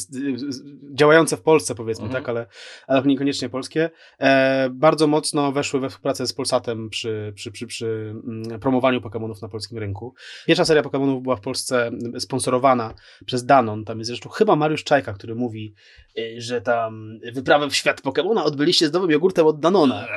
działające w Polsce powiedzmy, Mhm. tak, ale, ale niekoniecznie polskie, e, bardzo mocno weszły we współpracę z Polsatem przy, przy, przy, przy mm, promowaniu Pokemonów na polskim rynku. Pierwsza seria Pokemonów była w Polsce sponsorowana przez Danon, tam jest zresztą chyba Mariusz Czajka, który mówi, y, że tam wyprawę w świat Pokemona odbyliście z nowym jogurtem od Danona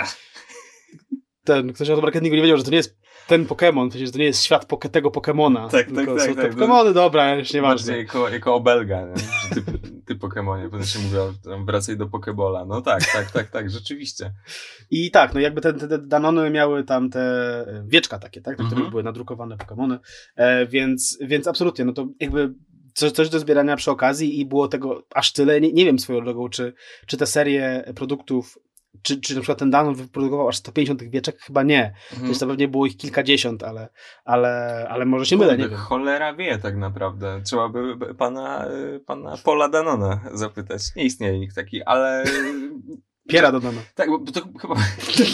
ten, ktoś od marketingu nie wiedział, że to nie jest ten Pokémon, przecież to nie jest świat poke, tego Pokémona. Tak, tylko tak, są tak, te tak. Pokémony, dobra, już nieważne. Bardziej jako, jako obelga, ty, ty Pokemonie, potem się tam wracaj do Pokebola. No tak, tak, tak, tak, rzeczywiście. I tak, no jakby te, te, te Danony miały tam te e, wieczka takie, tak, na których Mhm. były nadrukowane Pokémony, e, więc, więc absolutnie, no to jakby coś, coś do zbierania przy okazji i było tego aż tyle, nie, nie wiem swoją drogą, czy, czy te serie produktów czy, czy na przykład ten Danon wyprodukował aż 150 tych wieczek? Chyba nie. Mhm. Więc to pewnie było ich kilkadziesiąt, ale, ale, ale może się mylę, nie wiem. Cholera wie tak naprawdę. Trzeba by pana, y, pana Paula Danona zapytać. Nie istnieje nikt taki, ale... Piera dodano. Tak, bo to chyba,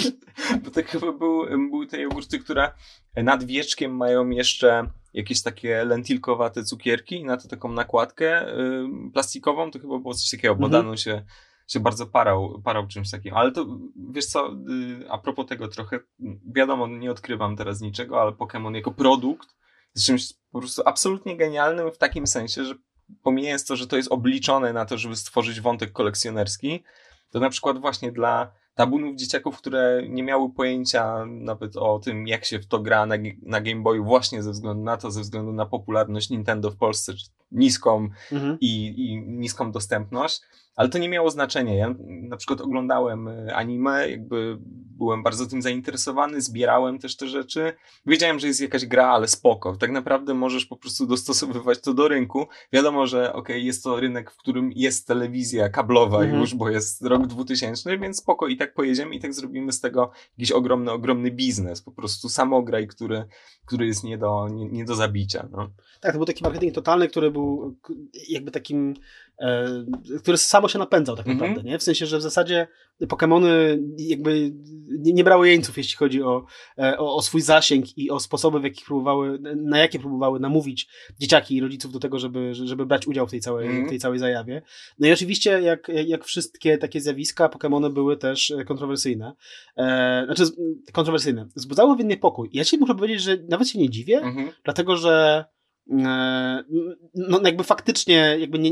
bo to chyba był, były te jogurty, które nad wieczkiem mają jeszcze jakieś takie lentilkowate cukierki i na to taką nakładkę y, plastikową, to chyba było coś takiego, bo Mhm. Danon się, się bardzo parał, parał czymś takim. Ale to, wiesz co, y, a propos tego trochę, wiadomo, nie odkrywam teraz niczego, ale Pokémon jako produkt jest czymś po prostu absolutnie genialnym w takim sensie, że pomijając to, że to jest obliczone na to, żeby stworzyć wątek kolekcjonerski, to na przykład właśnie dla tabunów dzieciaków, które nie miały pojęcia nawet o tym, jak się w to gra na, na Game Boyu, właśnie ze względu na to, ze względu na popularność Nintendo w Polsce, niską Mhm. i, i niską dostępność, ale to nie miało znaczenia. Ja na przykład oglądałem y, anime, jakby byłem bardzo tym zainteresowany, zbierałem też te rzeczy. Wiedziałem, że jest jakaś gra, ale spoko. Tak naprawdę możesz po prostu dostosowywać to do rynku. Wiadomo, że okej, jest to rynek, w którym jest telewizja kablowa Mhm. już, bo jest rok 2000, więc spoko i tak pojedziemy i tak zrobimy z tego jakiś ogromny, ogromny biznes. Po prostu samograj, który, który jest nie do, nie, nie do zabicia. No. Tak, to był taki marketing totalny, który był jakby takim, e, który samo się napędzał tak Mhm. naprawdę, nie? W sensie, że w zasadzie Pokémony jakby nie, brały jeńców, jeśli chodzi o, e, o, o swój zasięg i o sposoby, w jakich próbowały, na jakie próbowały namówić dzieciaki i rodziców do tego, żeby, żeby brać udział w tej całej, Mhm. w tej całej zajawie. No i oczywiście, jak, jak wszystkie takie zjawiska, Pokémony były też e, kontrowersyjne. E, znaczy, kontrowersyjne. Wzbudzały w inny pokój. Ja ci muszę powiedzieć, że nawet się nie dziwię, Mhm. dlatego że e, no jakby faktycznie jakby nie,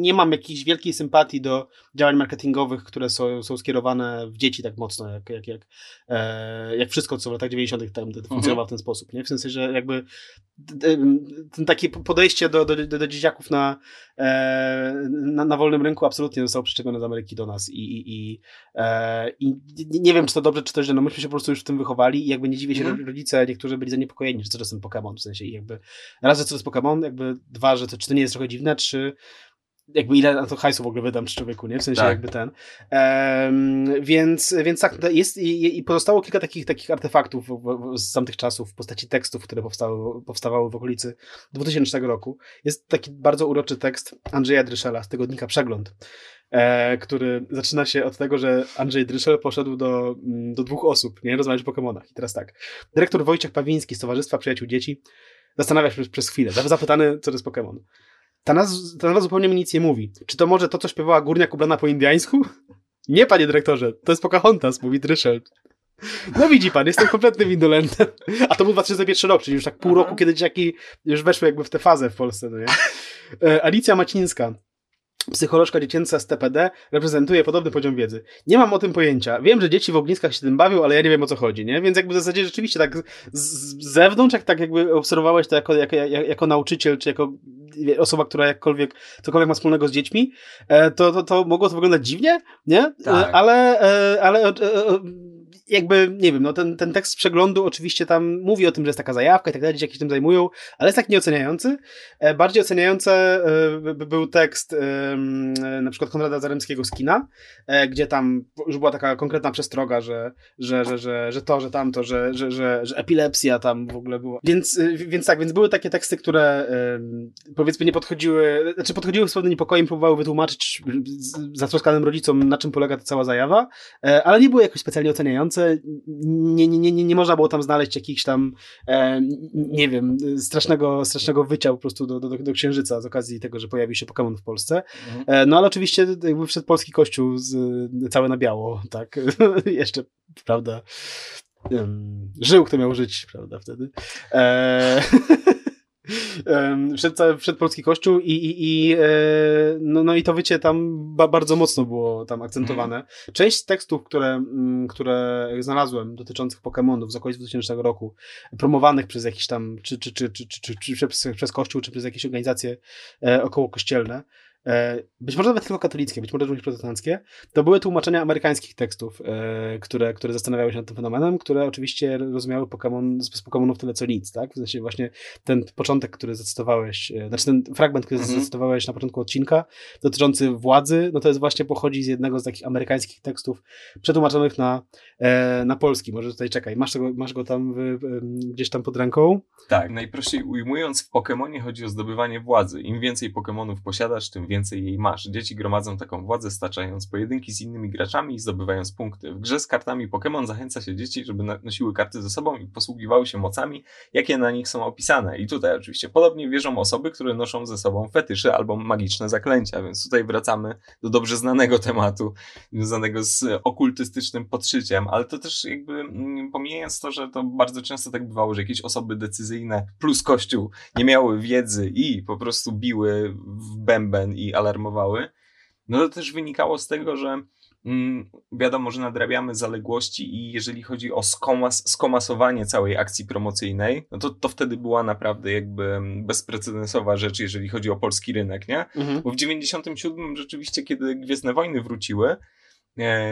nie mam jakiejś wielkiej sympatii do działań marketingowych, które są, są skierowane w dzieci tak mocno, jak, jak, jak, e, jak wszystko, co w latach 90. tam funkcjonowało w ten sposób, nie? W sensie, że jakby ten takie podejście do, do, do, do dzieciaków na, e, na, na wolnym rynku absolutnie zostało przyczepione z Ameryki do nas i, i, i, e, i nie- wiem, czy to dobrze, czy to źle, no myśmy się po prostu już w tym wychowali i jakby nie dziwię się, Mhm. że rodzice niektórzy byli zaniepokojeni, że co to jest ten Pokémon, w sensie i jakby raz, że co to jest Pokémon, jakby dwa, że to, czy to nie jest trochę dziwne, czy jakby ile na to hajsu w ogóle wydam przy człowieku, nie? W sensie Tak. jakby ten. Em, więc, więc tak, jest i, i pozostało kilka takich, takich artefaktów w, w, z tamtych czasów w postaci tekstów, które powstały, powstawały w okolicy 2000 roku. Jest taki bardzo uroczy tekst Andrzeja Dryszela z tygodnika Przegląd, e, który zaczyna się od tego, że Andrzej Dryszel poszedł do, mm, do dwóch osób, nie? Rozmawiać o Pokemonach. I teraz tak. Dyrektor Wojciech Pawiński z Towarzystwa Przyjaciół Dzieci zastanawia się przez, chwilę, zapytany, co to jest Pokémon. Ta nazwa, ta nazwa zupełnie mi nic nie mówi. Czy to może to, co śpiewała Górnia Kublana po indiańsku? Nie, panie dyrektorze, to jest Pocahontas, mówi Dryszell. No widzi pan, jestem kompletnym indolentem. A to był 2001 rok, czyli już tak pół Aha. roku, kiedy dzieciaki już weszły jakby w tę fazę w Polsce, no nie? E, Alicja Macińska, psycholożka dziecięca z TPD, reprezentuje podobny poziom wiedzy. Nie mam o tym pojęcia. Wiem, że dzieci w ogniskach się tym bawią, ale ja nie wiem o co chodzi, nie? Więc jakby w zasadzie rzeczywiście tak z, zewnątrz, jak tak jakby obserwowałeś to jako, jako, jako, nauczyciel, czy jako osoba, która jakkolwiek, cokolwiek ma wspólnego z dziećmi, e, to, to, to mogło to wyglądać dziwnie, nie? Tak. Ale, e, ale e, e, jakby, nie wiem, no ten, ten tekst przeglądu oczywiście tam mówi o tym, że jest taka zajawka i tak dalej, dzieciaki się tym zajmują, ale jest tak nieoceniający. E, Bardziej oceniający e, by- by był tekst e, na przykład Konrada Zaremskiego z kina, gdzie tam już była taka konkretna przestroga, że, że, że, że, że to, że tamto, że, że, że, że epilepsja tam w ogóle była. Więc, więc tak, więc były takie teksty, które powiedzmy nie podchodziły, znaczy podchodziły z pewnym niepokojem, próbowały wytłumaczyć zatroskanym rodzicom, na czym polega ta cała zajawa, ale nie były jakoś specjalnie oceniające Polsce nie, nie, nie, nie można było tam znaleźć jakichś tam, e, nie wiem, strasznego, strasznego wycia po prostu do, do, do Księżyca z okazji tego, że pojawił się Pokémon w Polsce. Mhm. E, no ale oczywiście jakby wszedł polski kościół z, cały na biało, tak, jeszcze, prawda, żył kto miał żyć, prawda, wtedy. E, wszedł, wszedł polski kościół i, i, i, e, no, no i to wycie tam ba, bardzo mocno było tam akcentowane. Część tekstów, które, mm, które znalazłem dotyczących Pokemonów z okolic 2000 roku, promowanych przez jakiś tam, czy, czy, czy, czy, czy, czy, czy przez, przez kościół, czy przez jakieś organizacje e, okołokościelne, być może nawet tylko katolickie, być może również protestanckie, to były tłumaczenia amerykańskich tekstów, e, które, które zastanawiały się nad tym fenomenem, które oczywiście rozumiały Pokemon, z Pokemonów tyle co nic, tak? W sensie właśnie ten początek, który zacytowałeś, e, znaczy ten fragment, który Mhm. zacytowałeś na początku odcinka, dotyczący władzy, no to jest właśnie pochodzi z jednego z takich amerykańskich tekstów przetłumaczonych na, e, na polski. Może tutaj czekaj, masz, tego, masz go tam w, gdzieś tam pod ręką? Tak, najprościej ujmując, w Pokemonie chodzi o zdobywanie władzy. Im więcej Pokemonów posiadasz, tym więcej jej masz. Dzieci gromadzą taką władzę, staczając pojedynki z innymi graczami i zdobywając punkty. W grze z kartami Pokemon zachęca się dzieci, żeby na- nosiły karty ze sobą i posługiwały się mocami, jakie na nich są opisane. I tutaj oczywiście podobnie wierzą osoby, które noszą ze sobą fetysze albo magiczne zaklęcia, więc tutaj wracamy do dobrze znanego tematu, związanego z okultystycznym podszyciem, ale to też jakby mm, pomijając to, że to bardzo często tak bywało, że jakieś osoby decyzyjne plus kościół nie miały wiedzy i po prostu biły w bęben i alarmowały, no to też wynikało z tego, że mm, wiadomo, że nadrabiamy zaległości i jeżeli chodzi o skomas, skomasowanie całej akcji promocyjnej, no to, to wtedy była naprawdę jakby bezprecedensowa rzecz, jeżeli chodzi o polski rynek, nie? Bo w 97 rzeczywiście, kiedy Gwiezdne Wojny wróciły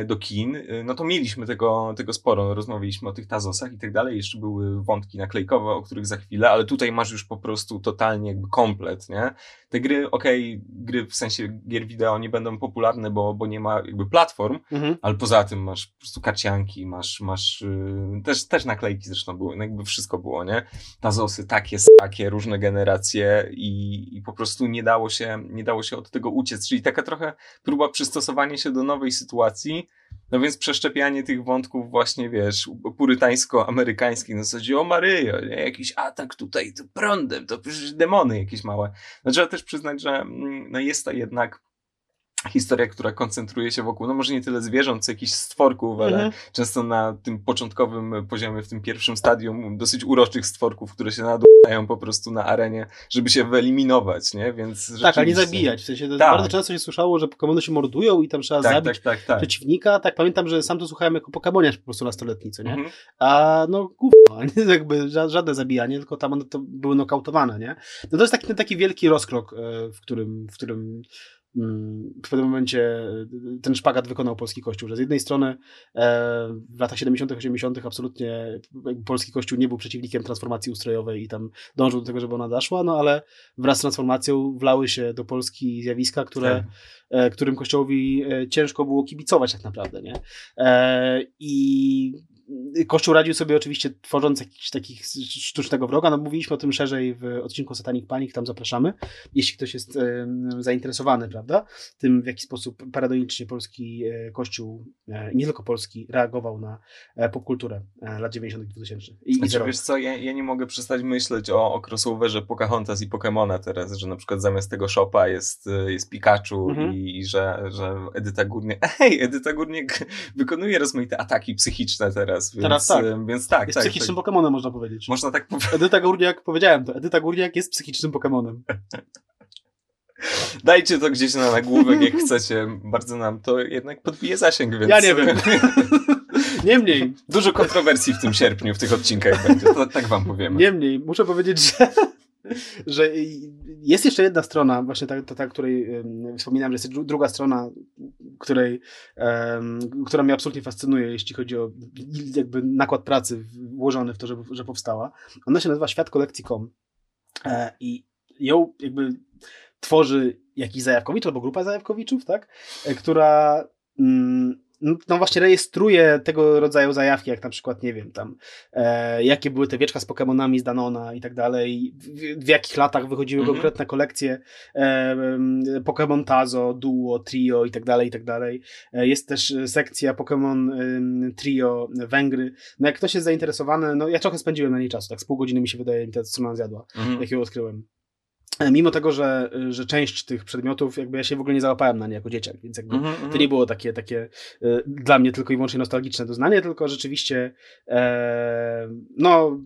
do kin, e, no to mieliśmy tego, tego sporo. Rozmawialiśmy o tych Tazosach i tak dalej. Jeszcze były wątki naklejkowe, o których za chwilę, ale tutaj masz już po prostu totalnie jakby komplet, nie? Te gry, okej, gry w sensie gier wideo nie będą popularne, bo, bo nie ma jakby platform, Mhm. ale poza tym masz po prostu karcianki, masz, masz yy, też, też naklejki zresztą były, no jakby wszystko było, nie? Tazosy takie, takie, różne generacje i, i po prostu nie dało się, nie dało się od tego uciec, czyli taka trochę próba przystosowania się do nowej sytuacji, no więc przeszczepianie tych wątków właśnie, wiesz, purytańsko-amerykańskich, na zasadzie o Maryjo, nie? jakiś atak tutaj to prądem, to przecież demony jakieś małe. No trzeba też przyznać, że mm, no jest to jednak historia, która koncentruje się wokół, no może nie tyle zwierząt, co jakichś stworków, ale Mhm. często na tym początkowym poziomie, w tym pierwszym stadium dosyć uroczych stworków, które się nadłuchają po prostu na arenie, żeby się wyeliminować, nie? Więc Tak, ale nie zabijać. W sensie Tak. bardzo często się słyszało, że Pokemony się mordują i tam trzeba Tak, zabić tak, tak, tak. przeciwnika. Tak, pamiętam, że sam to słuchałem jako Pokemoniarz po prostu nastoletni, co nie? Mhm. A no gówno, nie? jakby ża- żadne zabijanie, tylko tam one to były nokautowane, nie? No to jest taki, taki wielki rozkrok, e, w którym, w którym w pewnym momencie e, ten szpagat wykonał polski kościół, że z jednej strony e, w latach 70., 80. absolutnie polski kościół nie był przeciwnikiem transformacji ustrojowej i tam dążył do tego, żeby ona zaszła, no ale wraz z transformacją wlały się do Polski zjawiska, które Tak. e, którym Kościołowi e, ciężko było kibicować tak naprawdę, nie? I Kościół radził sobie oczywiście tworząc jakiś takich sztucznego wroga, no mówiliśmy o tym szerzej w odcinku Satanic Panic, tam zapraszamy, jeśli ktoś jest e, zainteresowany, prawda, tym w jaki sposób paradonicznie polski e, Kościół, e, i nie tylko polski, reagował na e, popkulturę e, lat 90 i 2000 i, i Znaczy, zerowych. wiesz co, ja, ja nie mogę przestać myśleć o, o crossoverze Pocahontas i Pokemona teraz, że na przykład zamiast tego shopa jest, y, jest Pikachu Mhm. i, i że, że Edyta Górniak, ej, Edyta Górniak wykonuje rozmaite ataki psychiczne teraz, więc Teraz tak. Więc tak, Jest tak, psychicznym tak. Pokemonem, można powiedzieć. Można tak powiedzieć. Edyta Górniak, powiedziałem to, Edyta Górniak jest psychicznym Pokemonem. Dajcie to gdzieś na nagłówek, jak chcecie. Bardzo nam to jednak podbije zasięg, więc... Ja nie wiem. Niemniej, Dużo kontrowersji w tym sierpniu, w tych odcinkach będzie, to, tak wam powiemy. Niemniej, muszę powiedzieć, że, że jest jeszcze jedna strona, właśnie ta, ta, ta której em, wspominałem, że jest dru- druga strona, której, em, która mnie absolutnie fascynuje, jeśli chodzi o jakby nakład pracy włożony w to, żeby, że powstała. Ona się nazywa Świat Kolekcji.com e, i ją jakby tworzy jakiś Zajawkowicz albo grupa Zajawkowiczów, tak? E, która mm, no właśnie rejestruje tego rodzaju zajawki, jak na przykład, nie wiem, tam, e, jakie były te wieczka z Pokémonami z Danona i tak dalej, w, w jakich latach wychodziły Mhm. konkretne kolekcje e, Pokémon Tazo, Duo, Trio i tak dalej, i tak dalej. E, jest też e, sekcja Pokémon em, Trio Węgry. No jak ktoś jest zainteresowany, no ja trochę spędziłem na niej czasu, tak z pół godziny mi się wydaje, mi ta strona zjadła Mhm. jak ją odkryłem. E, Mimo tego, że, że część tych przedmiotów, jakby ja się w ogóle nie załapałem na nie jako dzieciak, więc jakby Mhm, to mhm. nie było takie, takie e, dla mnie tylko i wyłącznie nostalgiczne doznanie, tylko rzeczywiście e, no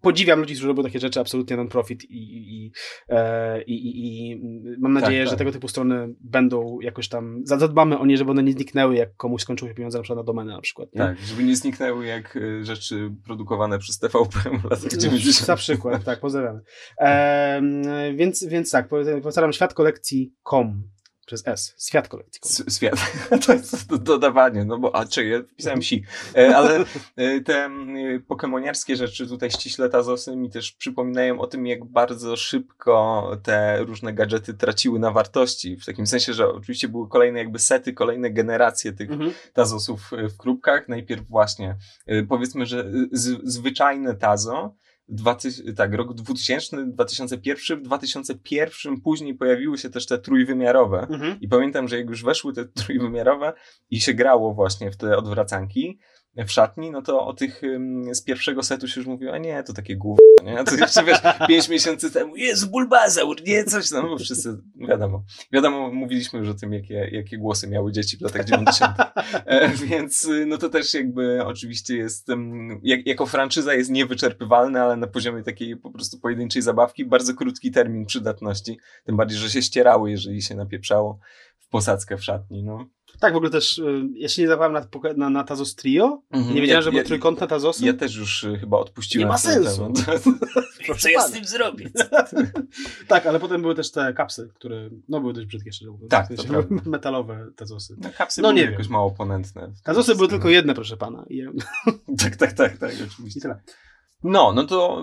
podziwiam ludzi, którzy robią takie rzeczy absolutnie non-profit i, i, e, i, i, mam nadzieję, tak. że tego typu strony będą jakoś tam, zadbamy o nie, żeby one nie zniknęły, jak komuś skończyły się pieniądze na przykład na domenę na przykład. Tak, żeby nie zniknęły jak y, rzeczy produkowane przez TVP w latach 90. Za przykład, tak, pozdrawiamy. Ehm, więc, więc tak, powtarzam, świat kolekcji.com przez S. Świat kolekcji.com. S- Świat. To jest do- dodawanie, no bo, a czy ja wpisałem si. E, Ale e, te pokemoniarskie rzeczy, tutaj ściśle Tazosy mi też przypominają o tym, jak bardzo szybko te różne gadżety traciły na wartości. W takim sensie, że oczywiście były kolejne jakby sety, kolejne generacje tych Mhm. Tazosów w krupkach. Najpierw właśnie, powiedzmy, że zwyczajne Tazo, dwa, tak, rok 2000, 2001, w 2001 później pojawiły się też te trójwymiarowe. Mhm. I pamiętam, że jak już weszły te trójwymiarowe i się grało właśnie w te odwracanki w szatni, no to o tych z pierwszego setu się już mówiło, a nie, to takie gówno, nie? To jeszcze wiesz, pięć miesięcy temu, jest Bulbazaur, nie, coś tam, bo wszyscy, wiadomo, wiadomo, mówiliśmy już o tym, jakie, jakie głosy miały dzieci w latach 90. E, więc y, no to też jakby oczywiście jest, jak, jako franczyza jest niewyczerpywalne, ale na poziomie takiej po prostu pojedynczej zabawki, bardzo krótki termin przydatności, tym bardziej, że się ścierały, jeżeli się napieprzało w posadzkę w szatni, no. Tak, w ogóle też, y, ja się nie zapałem na, na, na Tazos Trio. Mhm. Nie wiedziałem, Ja- że były ja- trójkątne Tazosy. Ja też już y, chyba odpuściłem Nie ma sensu. temat. Proszę pana. tym zrobić? Tak, ale potem były też te kapsy, które no były dość brzydkie, szczerze mówiąc. Tak, W sensie. Metalowe Tazosy. No kapsy No były jakoś mało ponętne. Tazosy były tylko jedne, proszę pana. I, Tak, tak, tak, tak, i oczywiście. tyle. No, no to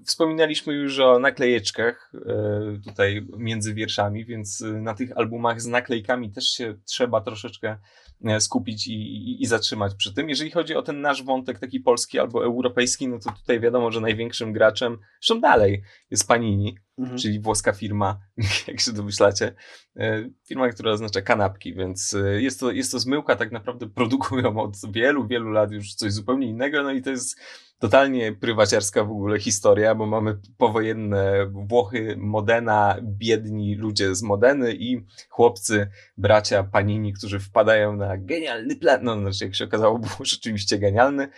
y, wspominaliśmy już o naklejeczkach y, tutaj między wierszami, więc y, na tych albumach z naklejkami też się trzeba troszeczkę skupić i, i, i zatrzymać przy tym. Jeżeli chodzi o ten nasz wątek taki polski albo europejski, no to tutaj wiadomo, że największym graczem, zresztą dalej, jest Panini, Mhm. czyli włoska firma, jak się domyślacie. E, Firma, która oznacza kanapki, więc e, jest to, jest to zmyłka, tak naprawdę produkują od wielu, wielu lat już coś zupełnie innego, no i to jest totalnie prywaciarska w ogóle historia, bo mamy powojenne Włochy, Modena, biedni ludzie z Modeny i chłopcy, bracia Panini, którzy wpadają na genialny plan, no znaczy jak się okazało był rzeczywiście genialny.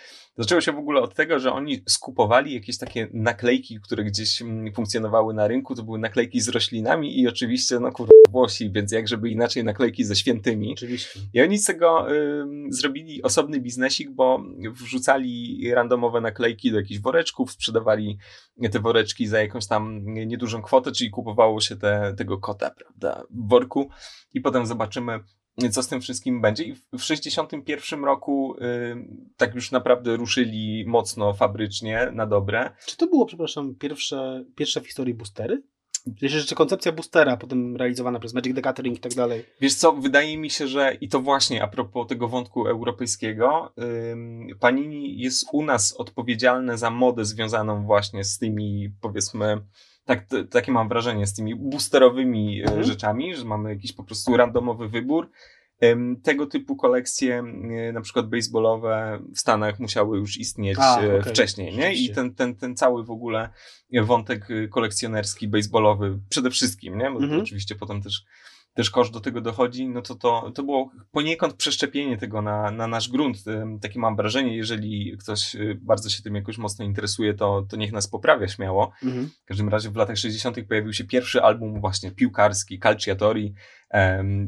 Zaczęło się w ogóle od tego, że oni skupowali jakieś takie naklejki, które gdzieś mm, funkcjonowały na rynku, to były naklejki z roślinami i oczywiście, no kurwa, Włosi, więc jak żeby inaczej naklejki ze świętymi. Oczywiście. I oni z tego ym, zrobili osobny biznesik, bo wrzucali randomowe naklejki do jakichś woreczków, sprzedawali te woreczki za jakąś tam niedużą kwotę, czyli kupowało się te, tego kota, prawda, w worku i potem zobaczymy, co z tym wszystkim będzie. I w- w 61 roku ym, tak już naprawdę ruszyli mocno fabrycznie, na dobre. Czy to było, przepraszam, pierwsze, pierwsze w historii boostery? Jeśli jeszcze koncepcja boostera, potem realizowana przez Magic the Gathering i tak dalej. Wiesz co, wydaje mi się, że i to właśnie a propos tego wątku europejskiego, ym, Panini jest u nas odpowiedzialne za modę związaną właśnie z tymi, powiedzmy, tak, takie mam wrażenie, z tymi boosterowymi e, Mhm. rzeczami, że mamy jakiś po prostu randomowy wybór. Tego typu kolekcje, na przykład baseballowe w Stanach musiały już istnieć A, e, okej, wcześniej, nie? I ten, ten, ten cały w ogóle wątek y, kolekcjonerski, baseballowy przede wszystkim, nie? Bo Mhm. oczywiście potem też też koszt do tego dochodzi, no to, to, to było poniekąd przeszczepienie tego na, na nasz grunt. Takie mam wrażenie, jeżeli ktoś y, bardzo się tym jakoś mocno interesuje, to, to niech nas poprawia śmiało. Mhm. W każdym razie w latach 60. pojawił się pierwszy album właśnie piłkarski, Calciatori,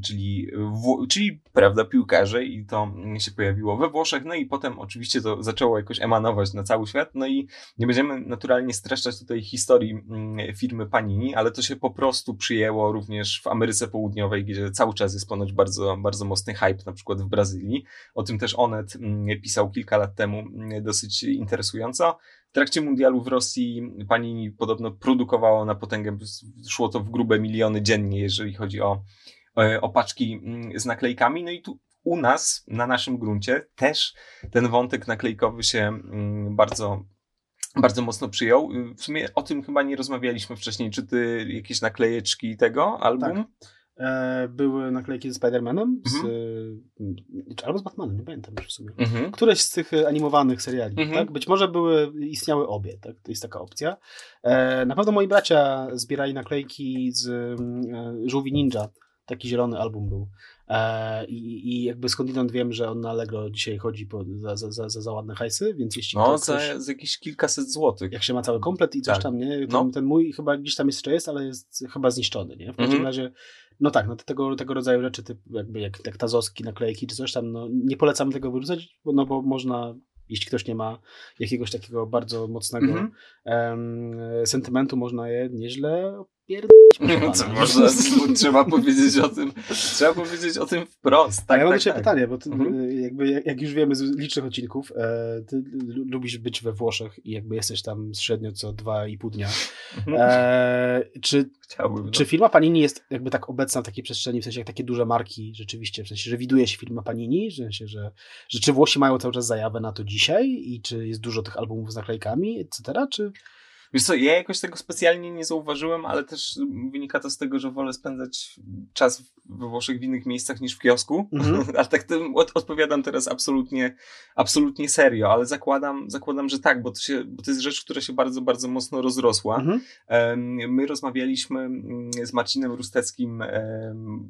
czyli, w, czyli prawda, piłkarze i to się pojawiło we Włoszech, no i potem oczywiście to zaczęło jakoś emanować na cały świat, no i nie będziemy naturalnie streszczać tutaj historii mm, firmy Panini, ale to się po prostu przyjęło również w Ameryce Południowej, gdzie cały czas jest ponoć bardzo, bardzo mocny hype, na przykład w Brazylii. O tym też Onet mm, pisał kilka lat temu mm, dosyć interesująco. W trakcie mundialu w Rosji Panini podobno produkowało na potęgę, szło to w grube miliony dziennie, jeżeli chodzi o, e, o paczki mm, z naklejkami. No i tu u nas, na naszym gruncie, też ten wątek naklejkowy się mm, bardzo bardzo mocno przyjął. W sumie o tym chyba nie rozmawialiśmy wcześniej. Czy ty jakieś naklejeczki tego album? Tak. E, były naklejki ze Spider-Manem, z, Mhm. e, albo z Batmanem, nie pamiętam już w sumie. Mhm. Któreś z tych e, animowanych seriali, Mhm. tak? Być może były, istniały obie, tak? To jest taka opcja. E, na pewno moi bracia zbierali naklejki z mm, e, Żółwi Ninja. Taki zielony album był. E, i, I jakby skądinąd wiem, że on na Allegro dzisiaj chodzi po, za, za, za, za, za ładne hajsy, więc jeśli No, za, ktoś, za jakieś kilkaset złotych. jak się ma cały komplet i coś Tak. tam, nie? Ten, No. ten mój chyba gdzieś tam jeszcze jest, ale jest chyba zniszczony, nie? W każdym Mhm. razie, no tak, no tego, tego rodzaju rzeczy, typu jakby jak, jak tazowski, naklejki czy coś tam, no nie polecam tego wyrzucać, no bo można, jeśli ktoś nie ma jakiegoś takiego bardzo mocnego Mhm. em, sentymentu, można je nieźle opierdolić. Co można, trzeba powiedzieć o tym, trzeba powiedzieć o tym wprost. Tak, ja mam tak, tak. pytanie, bo ty, Mhm. y, jakby, jak, jak już wiemy z licznych odcinków, e, ty lu- lubisz być we Włoszech i jakby jesteś tam średnio co dwa i pół dnia. Mhm. E, czy Chciałbym. Czy firma Panini jest jakby tak obecna w takiej przestrzeni, w sensie jak takie duże marki rzeczywiście, w sensie, że widuje się firma Panini, w sensie, że, że czy Włosi mają cały czas zajawę na to dzisiaj i czy jest dużo tych albumów z naklejkami, etc., czy... Wiesz co, ja jakoś tego specjalnie nie zauważyłem, ale też wynika to z tego, że wolę spędzać czas we Włoszech w innych miejscach niż w kiosku. Mhm. ale tak to od, odpowiadam teraz absolutnie, absolutnie serio, ale zakładam, zakładam, że tak, bo to, się, bo to jest rzecz, która się bardzo, bardzo mocno rozrosła. Mhm. Em, My rozmawialiśmy mm, z Marcinem Rusteckim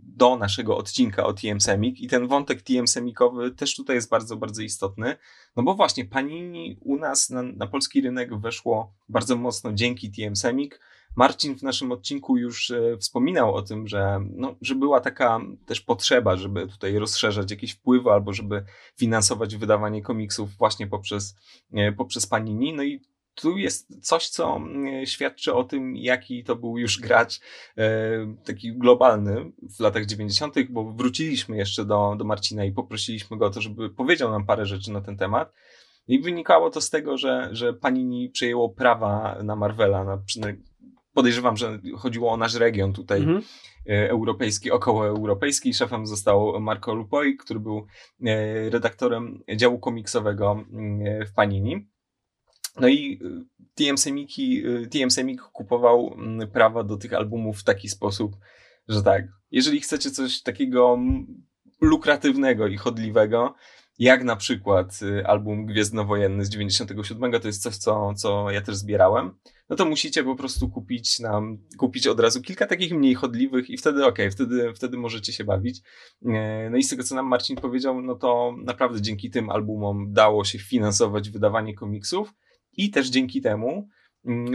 do naszego odcinka o TM Semik i ten wątek TM Semikowy też tutaj jest bardzo, bardzo istotny. No bo właśnie Panini u nas na, na polski rynek weszło bardzo mocno dzięki TM Semik. Marcin w naszym odcinku już e, wspominał o tym, że, no, że była taka też potrzeba, żeby tutaj rozszerzać jakieś wpływy albo żeby finansować wydawanie komiksów właśnie poprzez, e, poprzez Panini. No i tu jest coś, co świadczy o tym, jaki to był już gracz e, taki globalny w latach 90., bo wróciliśmy jeszcze do, do Marcina i poprosiliśmy go o to, żeby powiedział nam parę rzeczy na ten temat. I wynikało to z tego, że, że Panini przejęło prawa na Marvela. Na, podejrzewam, że chodziło o nasz region tutaj Mhm. e, europejski, okołoeuropejski. Szefem został Marco Lupoi, który był e, redaktorem działu komiksowego w Panini. No i y, TM Semik kupował prawa do tych albumów w taki sposób, że tak, jeżeli chcecie coś takiego lukratywnego i chodliwego, jak na przykład y, album Gwiezdnowojenny z 97, to jest coś, co, co ja też zbierałem, no to musicie po prostu kupić nam, kupić od razu kilka takich mniej chodliwych i wtedy okej, wtedy, wtedy możecie się bawić. E, No i z tego, co nam Marcin powiedział, no to naprawdę dzięki tym albumom dało się finansować wydawanie komiksów i też dzięki temu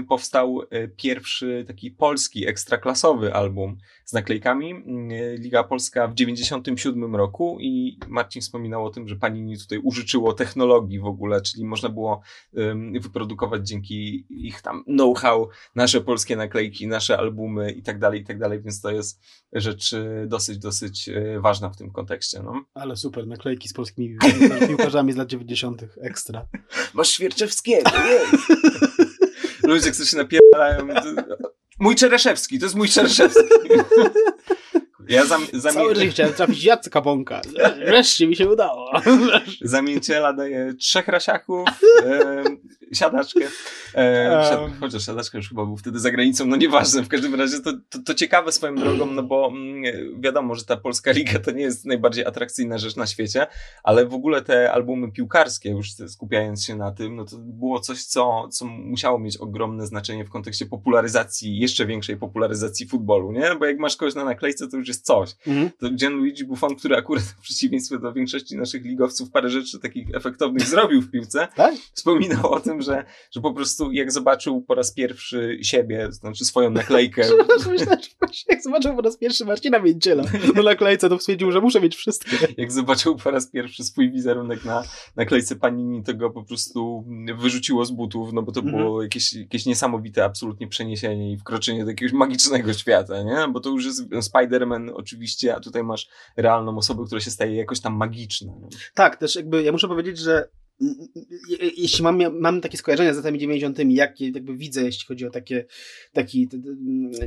powstał e, pierwszy taki polski, ekstraklasowy album z naklejkami. Mm, Liga Polska w 97 roku i Marcin wspominał o tym, że Panini tutaj użyczyło technologii w ogóle, czyli można było wyprodukować dzięki ich tam know-how nasze polskie naklejki, nasze albumy i tak dalej, i tak dalej, więc to jest rzecz e, dosyć, dosyć e, ważna w tym kontekście. No. Ale super, naklejki z polskimi piłkarzami z lat 90. ekstra. Masz Świerczewskiego, jest! Ludzie, którzy się napierdalają. to- Mój Czereszewski, to jest mój Czereszewski. Ja zam, Całe zamie, życie chciałem trafić Jacka Bąka. Wreszcie mi się udało. zamięciela daję trzech rasiaków, e, siadaczkę. E, siad, chociaż siadaczka już chyba był wtedy za granicą, no nieważne. W każdym razie to, to, to ciekawe swoją drogą, no bo mm, wiadomo, że ta polska liga to nie jest najbardziej atrakcyjna rzecz na świecie, ale w ogóle te albumy piłkarskie, już skupiając się na tym, no to było coś, co, co musiało mieć ogromne znaczenie w kontekście popularyzacji, jeszcze większej popularyzacji futbolu, nie? Bo jak masz kogoś na naklejce, to już jest coś. Mhm. To Gianluigi Buffon, który akurat w przeciwieństwie do większości naszych ligowców parę rzeczy takich efektownych zrobił w piłce, Tak? wspominał o tym, że, że po prostu jak zobaczył po raz pierwszy siebie, znaczy swoją naklejkę, właśnie jak zobaczył po raz pierwszy Marcina Mięciela na naklejce, to stwierdził, że muszę mieć wszystkie. jak zobaczył po raz pierwszy swój wizerunek na naklejce Panini, to go po prostu wyrzuciło z butów, no bo to Mhm. było jakieś, jakieś niesamowite absolutnie przeniesienie i wkroczenie do jakiegoś magicznego świata, nie? Bo to już jest Spider-Man oczywiście, a tutaj masz realną osobę, która się staje jakoś tam magiczna. No. Tak, też jakby ja muszę powiedzieć, że jeśli mam, mam takie skojarzenia z latami 90., jakie jakby widzę, jeśli chodzi o takie, taki, t-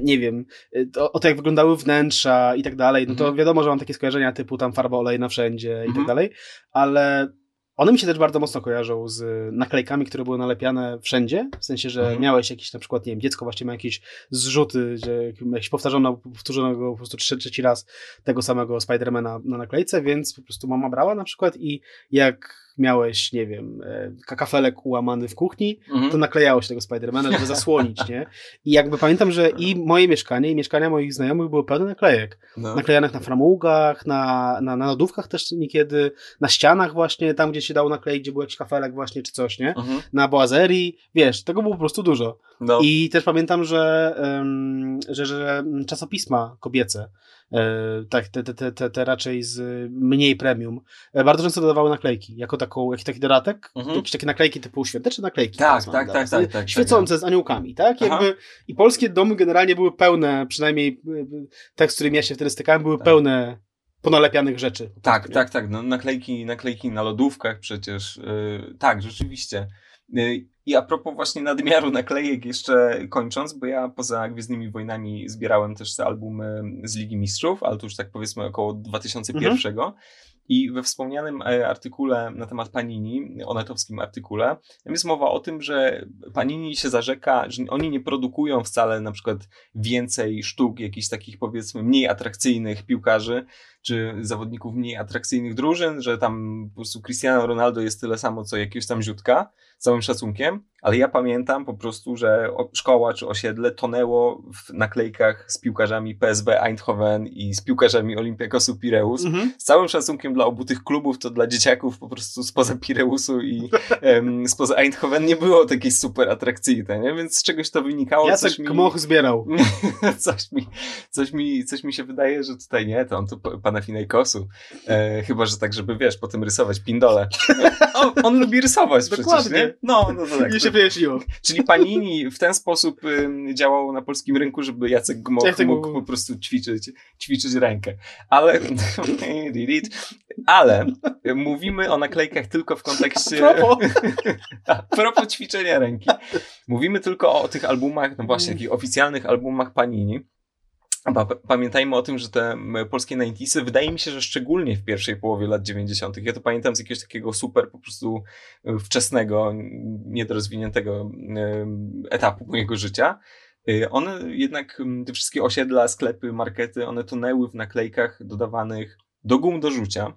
nie wiem, to, o to, jak wyglądały wnętrza i tak dalej, no to Mhm. wiadomo, że mam takie skojarzenia typu tam farba olejna wszędzie i Mhm. tak dalej, ale one mi się też bardzo mocno kojarzą z naklejkami, które były nalepiane wszędzie, w sensie, że Mhm. miałeś jakieś, na przykład, nie wiem, dziecko właśnie ma jakieś zrzuty, że jakieś powtarzono, powtórzono go po prostu trzy, trzeci raz tego samego Spidermana na naklejce, więc po prostu mama brała na przykład i jak miałeś, nie wiem, e, kafelek ułamany w kuchni, Mhm. to naklejało się tego Spidermana, żeby zasłonić, nie? I jakby pamiętam, że i moje mieszkanie, i mieszkania moich znajomych były pełne naklejek. No. Naklejanych na framugach, na, na, na lodówkach też niekiedy, na ścianach właśnie, tam gdzie się dało nakleić, gdzie był jakiś kafelek właśnie, czy coś, nie? Mhm. Na boazerii, wiesz, tego było po prostu dużo. No. I też pamiętam, że, em, że, że czasopisma kobiece, tak, te, te, te, te, raczej z mniej premium, e, bardzo często dodawały naklejki, jako taką, jakiś taki dodatek, Mhm. jakieś takie naklejki typu świąteczne naklejki. Tak, tak, tak, tak, tak, Świecące z aniołkami, tak? Aha. Jakby, I polskie domy generalnie były pełne, przynajmniej e, e, te, z którymi ja się wtedy stykałem, były Tak. pełne ponalepianych rzeczy. Tak, tak, tak. No, naklejki, naklejki na lodówkach przecież. Yy, tak, rzeczywiście. Yy, I a propos właśnie nadmiaru naklejek, jeszcze kończąc, bo ja poza Gwiezdnymi Wojnami zbierałem też te albumy z Ligi Mistrzów, ale to już tak powiedzmy około 2001. I we wspomnianym e, artykule na temat Panini, onetowskim artykule, tam jest mowa o tym, że Panini się zarzeka, że oni nie produkują wcale na przykład więcej sztuk jakichś takich powiedzmy mniej atrakcyjnych piłkarzy, czy zawodników mniej atrakcyjnych drużyn, że tam po prostu Cristiano Ronaldo jest tyle samo, co jakiegoś tam ziutka, całym szacunkiem, ale ja pamiętam po prostu, że szkoła czy osiedle tonęło w naklejkach z piłkarzami PSV Eindhoven i z piłkarzami Olympiakosu Pireus. Mhm. Z całym szacunkiem dla obu tych klubów, to dla dzieciaków po prostu spoza Pireusu i em, spoza Eindhoven nie było takiej super atrakcyjne, nie? Więc z czegoś to wynikało. Jacek coś mi, Kmoch zbierał. coś, mi, coś, mi, coś mi się wydaje, że tutaj nie, to on tu pana Finejkosu. E, chyba, że tak, żeby wiesz, potem rysować pindole. On, on lubi rysować przecież, Dokładnie. nie? No, no to tak. Nie się wyjaśniło. Czyli Panini w ten sposób ym, działał na polskim rynku, żeby Jacek Gmoch Jacek mógł po prostu ćwiczyć, ćwiczyć rękę. Ale, ale mówimy o naklejkach tylko w kontekście... Propos. A propos ćwiczenia ręki. Mówimy tylko o tych albumach, no właśnie, takich oficjalnych albumach Panini. Pamiętajmy o tym, że te polskie 90sy, wydaje mi się, że szczególnie w pierwszej połowie lat 90., ja to pamiętam z jakiegoś takiego super po prostu y, wczesnego, niedorozwiniętego y, etapu mojego życia. Y, One jednak, te wszystkie osiedla, sklepy, markety, one tonęły w naklejkach dodawanych do gum do rzucia.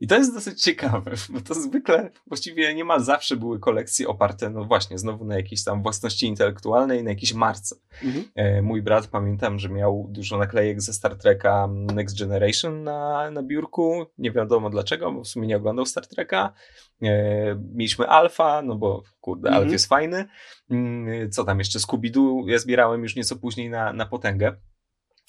I to jest dosyć ciekawe, bo to zwykle, właściwie niemal zawsze były kolekcje oparte, no właśnie, znowu na jakiejś tam własności intelektualnej, na jakiejś marce. Mhm. E, Mój brat, pamiętam, że miał dużo naklejek ze Star Treka Next Generation na, na biurku. Nie wiadomo dlaczego, bo w sumie nie oglądał Star Treka. E, Mieliśmy Alfa, no bo kurde, Mhm. Alf jest fajny. Mm, Co tam jeszcze? Scooby-Doo ja zbierałem już nieco później na, na potęgę.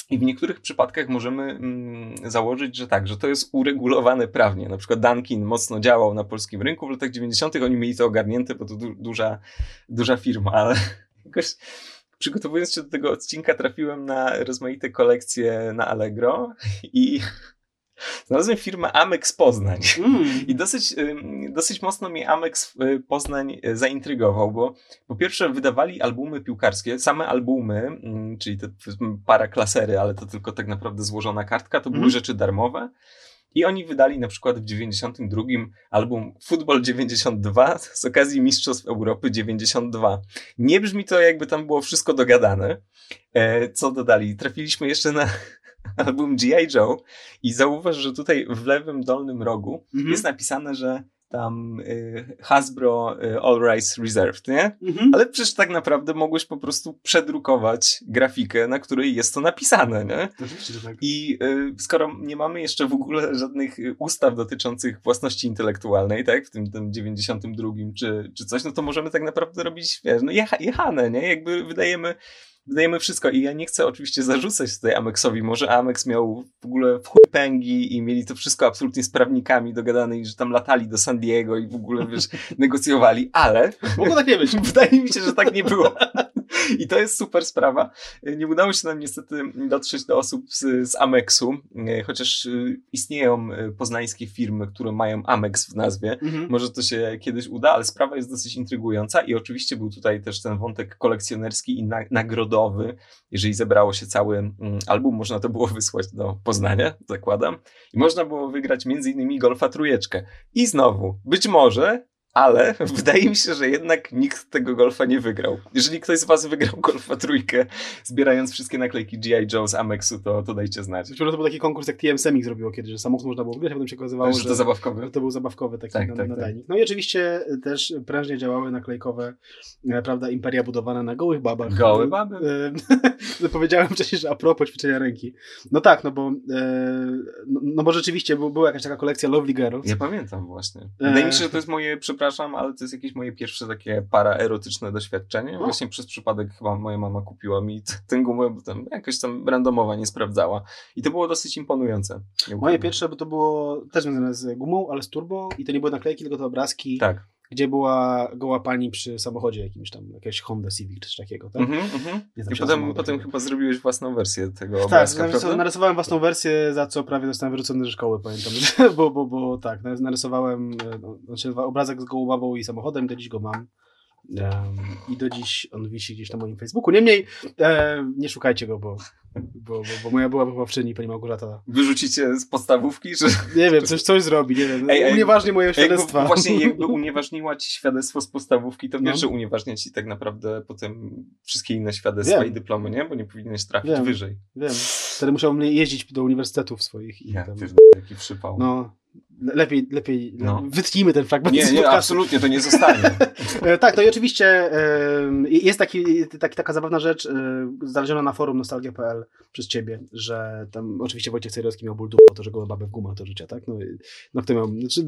I w niektórych przypadkach możemy mm, założyć, że tak, że to jest uregulowane prawnie. Na przykład Dunkin mocno działał na polskim rynku w latach 90., oni mieli to ogarnięte, bo to du- duża, duża firma, ale jakoś przygotowując się do tego odcinka, trafiłem na rozmaite kolekcje na Allegro i znalazłem firmę Amex Poznań. Mm. I dosyć, ym, dosyć mocno mnie Amex y, Poznań y, zaintrygował, bo po pierwsze wydawali albumy piłkarskie, same albumy, ym, czyli te para klasery, ale to tylko tak naprawdę złożona kartka, to były Mhm. rzeczy darmowe. I oni wydali na przykład w 92 album Football 92 z okazji Mistrzostw Europy 92. Nie brzmi to jakby tam było wszystko dogadane. E, co dodali? Trafiliśmy jeszcze na album G.I. Joe i zauważ, że tutaj w lewym dolnym rogu Mhm. jest napisane, że tam y, Hasbro y, All Rights Reserved, nie? Mhm. Ale przecież tak naprawdę mogłeś po prostu przedrukować grafikę, na której jest to napisane, nie? Oczywiście, tak. I y, skoro nie mamy jeszcze w ogóle żadnych y, ustaw dotyczących własności intelektualnej, tak, w tym, tym 92 czy, czy coś, no to możemy tak naprawdę robić, wiesz, no jecha, jechane, nie? Jakby wydajemy, wydajemy wszystko i ja nie chcę oczywiście zarzucać tutaj Amexowi, może Amex miał w ogóle w chuj pęgi i mieli to wszystko absolutnie z prawnikami dogadane i że tam latali do San Diego i w ogóle, wiesz, negocjowali, ale Mogło tak nie być. Wydaje mi się, że tak nie było. I to jest super sprawa. Nie udało się nam niestety dotrzeć do osób z, z Amexu, e, chociaż e, istnieją e, poznańskie firmy, które mają Amex w nazwie. Mhm. Może to się kiedyś uda, ale sprawa jest dosyć intrygująca i oczywiście był tutaj też ten wątek kolekcjonerski i na, nagrodowy. Jeżeli zebrało się cały mm, album, można to było wysłać do Poznania, zakładam. I można było wygrać między innymi Golfa trójeczkę. I znowu, być może ale wydaje mi się, że jednak nikt tego golfa nie wygrał. Jeżeli ktoś z was wygrał golfa trójkę, zbierając wszystkie naklejki G.I. Joe z Amexu, to, to dajcie znać. Być może to był taki konkurs, jak TM Semik zrobiło kiedyś, że samochód można było wygrać, a potem się okazywało, że że, to zabawkowe. że to był zabawkowy taki Tak, na- tak, nadajnik. No i oczywiście też prężnie działały naklejkowe, e, prawda, imperia budowane na gołych babach. Gołe baby. E, no powiedziałem wcześniej, że a propos ćwiczenia ręki. No tak, no bo e, no, no bo rzeczywiście był, była jakaś taka kolekcja Lovely Girls. Ja pamiętam właśnie. Wydaje mi się, E. że to jest moje, przepraszam, ale to jest jakieś moje pierwsze takie paraerotyczne doświadczenie. Właśnie przez przypadek chyba moja mama kupiła mi tę gumę, bo tam jakoś tam randomowa nie sprawdzała. I to było dosyć imponujące. Moje pierwsze, bo to było też związane z gumą, ale z turbo i to nie były naklejki, tylko to obrazki, Tak. Gdzie była goła pani przy samochodzie jakimś tam, jakieś Honda Civic czy takiego, tak? Nie znam I potem, potem chyba zrobiłeś własną wersję tego Tak, obrazka, narys- prawda? narysowałem własną wersję, za co prawie zostałem wyrzucony ze szkoły, pamiętam, bo, bo, bo tak, narys- narysowałem e, no, znaczy, obrazek z gołą babą i samochodem, do dziś go mam. I do dziś on wisi gdzieś na moim Facebooku. Niemniej, e, nie szukajcie go, bo, bo, bo, moja była wychowawczyni, pani Małgorzata. Wyrzucicie z podstawówki, że Nie wiem, coś, coś zrobi, nie wiem. Ej, Unieważni moje jakby, świadectwa. właśnie jakby unieważniła ci świadectwo z podstawówki, to wiesz, No. że unieważnia ci tak naprawdę potem wszystkie inne świadectwa Wiem. i dyplomy, nie? Bo nie powinieneś trafić Wiem. wyżej. Wiem. Wtedy musiałbym jeździć do uniwersytetów swoich i Ja, tam, pierdolę, jaki przypał. no, lepiej, lepiej, No. wytnijmy ten fragment Nie, nie, absolutnie, to nie zostanie. Tak, no i oczywiście jest taki, taki, taka zabawna rzecz znaleziona na forum nostalgia.pl przez ciebie, że tam oczywiście Wojciech Cejrowski miał ból o to, że gołe baby w gumach do życia, tak? No, no kto miał... Znaczy,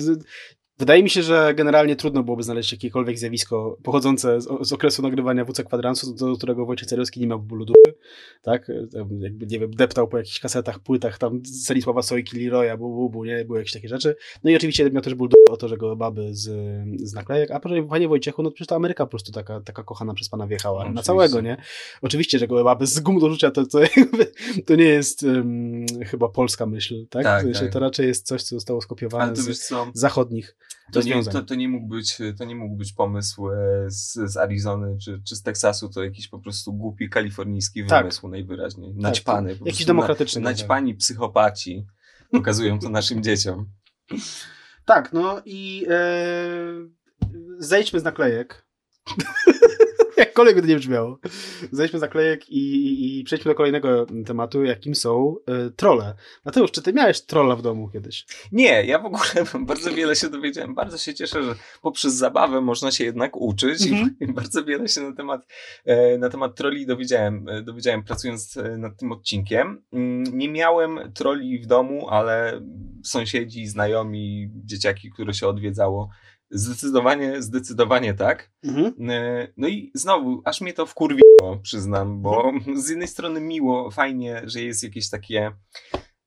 wydaje mi się, że generalnie trudno byłoby znaleźć jakiekolwiek zjawisko pochodzące z, z okresu nagrywania WC Kwadransu, do którego Wojciech Cejrowski nie miał bólu dupy, tak? Jakby, nie wiem, deptał po jakichś kasetach, płytach, tam Celisława Sojki, Leroya, bu, bu, bu, nie? Były jakieś takie rzeczy. No i oczywiście miał też ból dupy o to, że gołe baby z, z naklejek, a proszę, panie Wojciechu, no przecież to Ameryka po prostu taka, taka kochana przez pana wjechała. Na Oczywiście. całego, nie? Oczywiście, że gołe baby z gum do rzucia to, to, to nie jest um, chyba polska myśl, tak? Tak, W sensie tak. To raczej jest coś, co zostało skopiowane z wiesz zachodnich to nie, to, to, nie mógł być, to nie mógł być pomysł e, z, z Arizony czy, czy z Teksasu, to jakiś po prostu głupi kalifornijski Tak. wymysł najwyraźniej. Naćpany. po Jakiś demokratyczny. Na, naćpani psychopaci pokazują to naszym dzieciom. Tak, no i e, zejdźmy z naklejek. Jakkolwiek by to nie brzmiało. Zejdźmy z naklejek i, i, i przejdźmy do kolejnego tematu, jakim są e, trolle. Mateusz, czy ty miałeś trolla w domu kiedyś? Nie, ja w ogóle bardzo wiele się dowiedziałem. Bardzo się cieszę, że poprzez zabawę można się jednak uczyć Mhm. i bardzo wiele się na temat, e, na temat troli dowiedziałem, e, dowiedziałem pracując nad tym odcinkiem. Mm, Nie miałem troli w domu, ale sąsiedzi, znajomi, dzieciaki, które się odwiedzało, zdecydowanie, zdecydowanie tak. Mhm. E, No i znowu, aż mnie to wkurwiło, przyznam, bo z jednej strony miło, fajnie, że jest jakieś takie,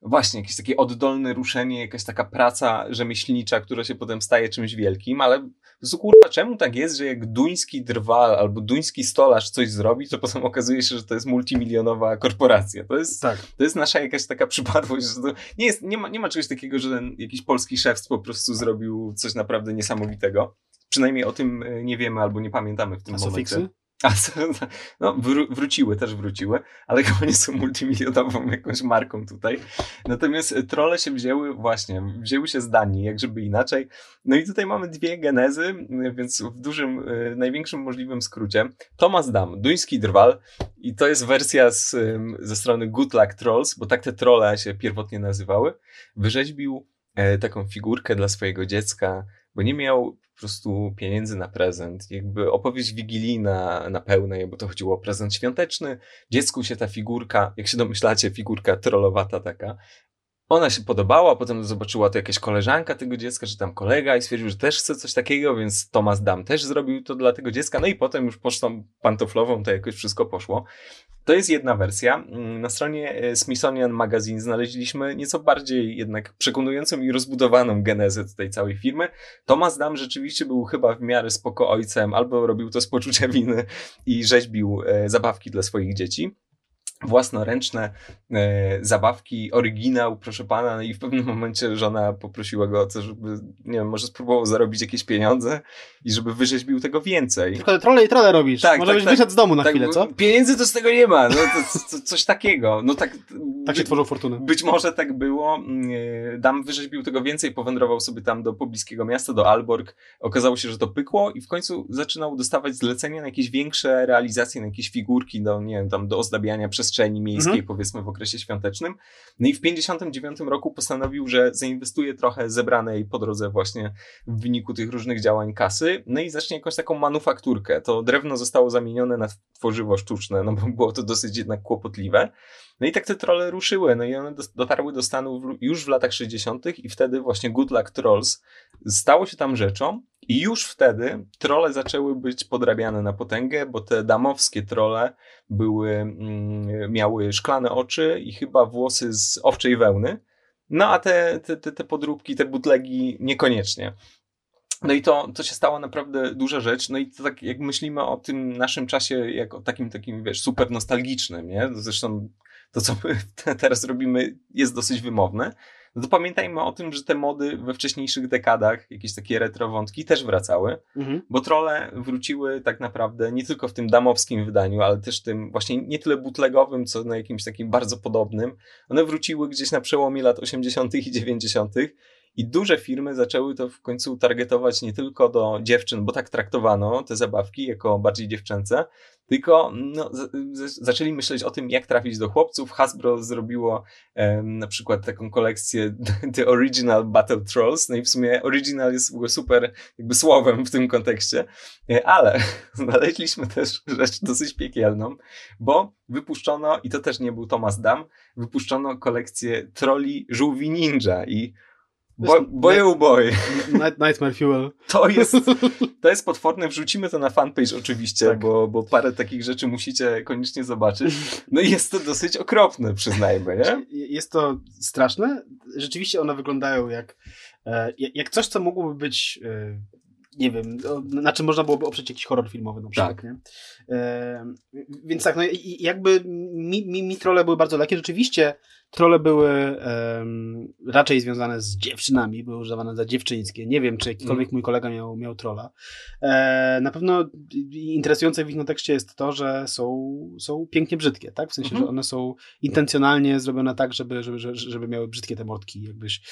właśnie jakieś takie oddolne ruszenie, jakaś taka praca rzemieślnicza, która się potem staje czymś wielkim, ale prostu kurwa, czemu tak jest, że jak duński drwal albo duński stolarz coś zrobi, to potem okazuje się, że to jest multimilionowa korporacja. To jest, Tak. to jest nasza jakaś taka przypadłość, że to nie, jest, nie, ma, nie ma czegoś takiego, że ten jakiś polski szef po prostu zrobił coś naprawdę niesamowitego. Przynajmniej o tym e, nie wiemy albo nie pamiętamy w tym A momencie. sufiksy? A, no, wró- wróciły, też wróciły, ale chyba nie są multimilionową jakąś marką tutaj. Natomiast e, trolle się wzięły, właśnie, wzięły się z Danii, jak żeby inaczej. No i tutaj mamy dwie genezy, m, więc w dużym, e, największym możliwym skrócie. Thomas Dam, duński drwal i to jest wersja z, ze strony Good Luck Trolls, bo tak te trolle się pierwotnie nazywały. Wyrzeźbił e, taką figurkę dla swojego dziecka, bo nie miał po prostu pieniędzy na prezent. Jakby opowieść wigilijna na pełnej, bo to chodziło o prezent świąteczny. Dziecku się ta figurka, jak się domyślacie, figurka trollowata taka, Ona się podobała, potem zobaczyła to jakaś koleżanka tego dziecka, czy tam kolega i stwierdził, że też chce coś takiego, więc Thomas Dam też zrobił to dla tego dziecka. No i potem już pocztą pantoflową to jakoś wszystko poszło. To jest jedna wersja. Mm, Na stronie e, Smithsonian Magazine znaleźliśmy nieco bardziej jednak przekonującą i rozbudowaną genezę tej całej firmy. Thomas Dam rzeczywiście był chyba w miarę spoko ojcem, albo robił to z poczucia winy i rzeźbił e, zabawki dla swoich dzieci własnoręczne e, zabawki, oryginał, proszę pana, no i w pewnym momencie żona poprosiła go o to, żeby, nie wiem, może spróbował zarobić jakieś pieniądze i żeby wyrzeźbił tego więcej. Tylko trole i trole robisz. Tak, Może tak, byś tak. wyszedł z domu na tak, chwilę, co? Pieniędzy to z tego nie ma, no to, to, coś takiego. No tak, Tak się tworzą fortuny. być może tak było. E, Dam wyrzeźbił tego więcej, powędrował sobie tam do pobliskiego miasta, do Alborg. Okazało się, że to pykło i w końcu zaczynał dostawać zlecenia na jakieś większe realizacje, na jakieś figurki, do, nie wiem, tam do ozdabiania przestrzeni miejskiej, Mhm. powiedzmy w okresie świątecznym. No i w 59 roku postanowił, że zainwestuje trochę zebranej po drodze właśnie w wyniku tych różnych działań kasy, no i zacznie jakąś taką manufakturkę. To drewno zostało zamienione na tworzywo sztuczne, no bo było to dosyć jednak kłopotliwe. No i tak te trolle ruszyły, no i one dotarły do Stanów już w latach 60. i wtedy właśnie Good Luck Trolls stało się tam rzeczą i już wtedy trolle zaczęły być podrabiane na potęgę, bo te damowskie trolle były, mm, miały szklane oczy i chyba włosy z owczej wełny, no a te, te, te, podróbki, te butlegi niekoniecznie. No i to, to się stała naprawdę duża rzecz. No i to tak jak myślimy o tym naszym czasie, jak o takim, takim, wiesz, super nostalgicznym, nie? Zresztą to, co my te- teraz robimy, jest dosyć wymowne. No to pamiętajmy o tym, że te mody we wcześniejszych dekadach, jakieś takie retro wątki też wracały, Mhm. bo trolle wróciły tak naprawdę nie tylko w tym damowskim wydaniu, ale też tym właśnie nie tyle bootlegowym, co na jakimś takim bardzo podobnym. One wróciły gdzieś na przełomie lat 80. i 90. I duże firmy zaczęły to w końcu targetować nie tylko do dziewczyn, bo tak traktowano te zabawki jako bardziej dziewczęce, tylko no, zaczęli myśleć o tym, jak trafić do chłopców. Hasbro zrobiło na przykład taką kolekcję The Original Battle Trolls, no i w sumie original jest super jakby słowem w tym kontekście, E, ale znaleźliśmy też rzecz dosyć piekielną, bo wypuszczono, i to też nie był Thomas Dam, wypuszczono kolekcję troli żółwi ninja. I bo, boję uboje. Night, Nightmare Fuel. To jest, to jest potworne. Wrzucimy to na fanpage oczywiście, Tak. bo, bo parę takich rzeczy musicie koniecznie zobaczyć. No i jest to dosyć okropne, przyznajmy, nie? Jest to straszne. Rzeczywiście one wyglądają jak, e, jak coś, co mogłoby być, e, nie wiem, na czym można byłoby oprzeć jakiś horror filmowy na przykład. Tak. Nie? E, Więc tak, no i- jakby mi, mi, mi trolle były bardzo lekkie. Rzeczywiście trolle były em, raczej związane z dziewczynami, były używane za dziewczyńskie. Nie wiem, czy jakikolwiek mój kolega miał, miał trolla. E, na pewno interesujące w ich kontekście jest to, że są, są pięknie brzydkie, tak? W sensie, Mhm. że one są intencjonalnie zrobione tak, żeby, żeby, żeby, miały brzydkie te mordki, jakbyś.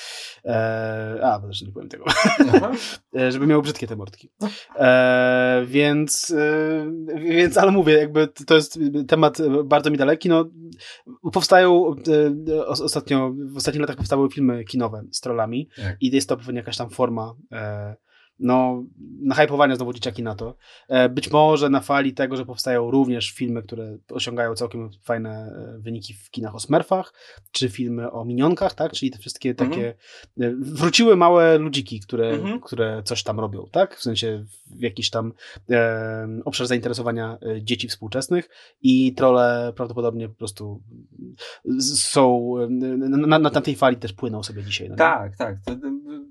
E, a, bo też nie powiem tego. E, żeby miały brzydkie te mordki. E, więc, e, więc, ale mówię, jakby to jest temat bardzo mi daleki. No, powstają e, ostatnio, w ostatnich latach powstały filmy kinowe z trollami Tak. i jest to pewnie jakaś tam forma e, no, nahypowania znowu dzieciaki na to. E, być może na fali tego, że powstają również filmy, które osiągają całkiem fajne e, wyniki w kinach o Smurfach, czy filmy o minionkach, tak? Czyli te wszystkie takie e, wróciły małe ludziki, które, Mhm. które coś tam robią, tak? W sensie w jakiś tam e, obszar zainteresowania dzieci współczesnych i trole prawdopodobnie po prostu są na, na, na tej fali też płyną sobie dzisiaj. No? Tak, tak.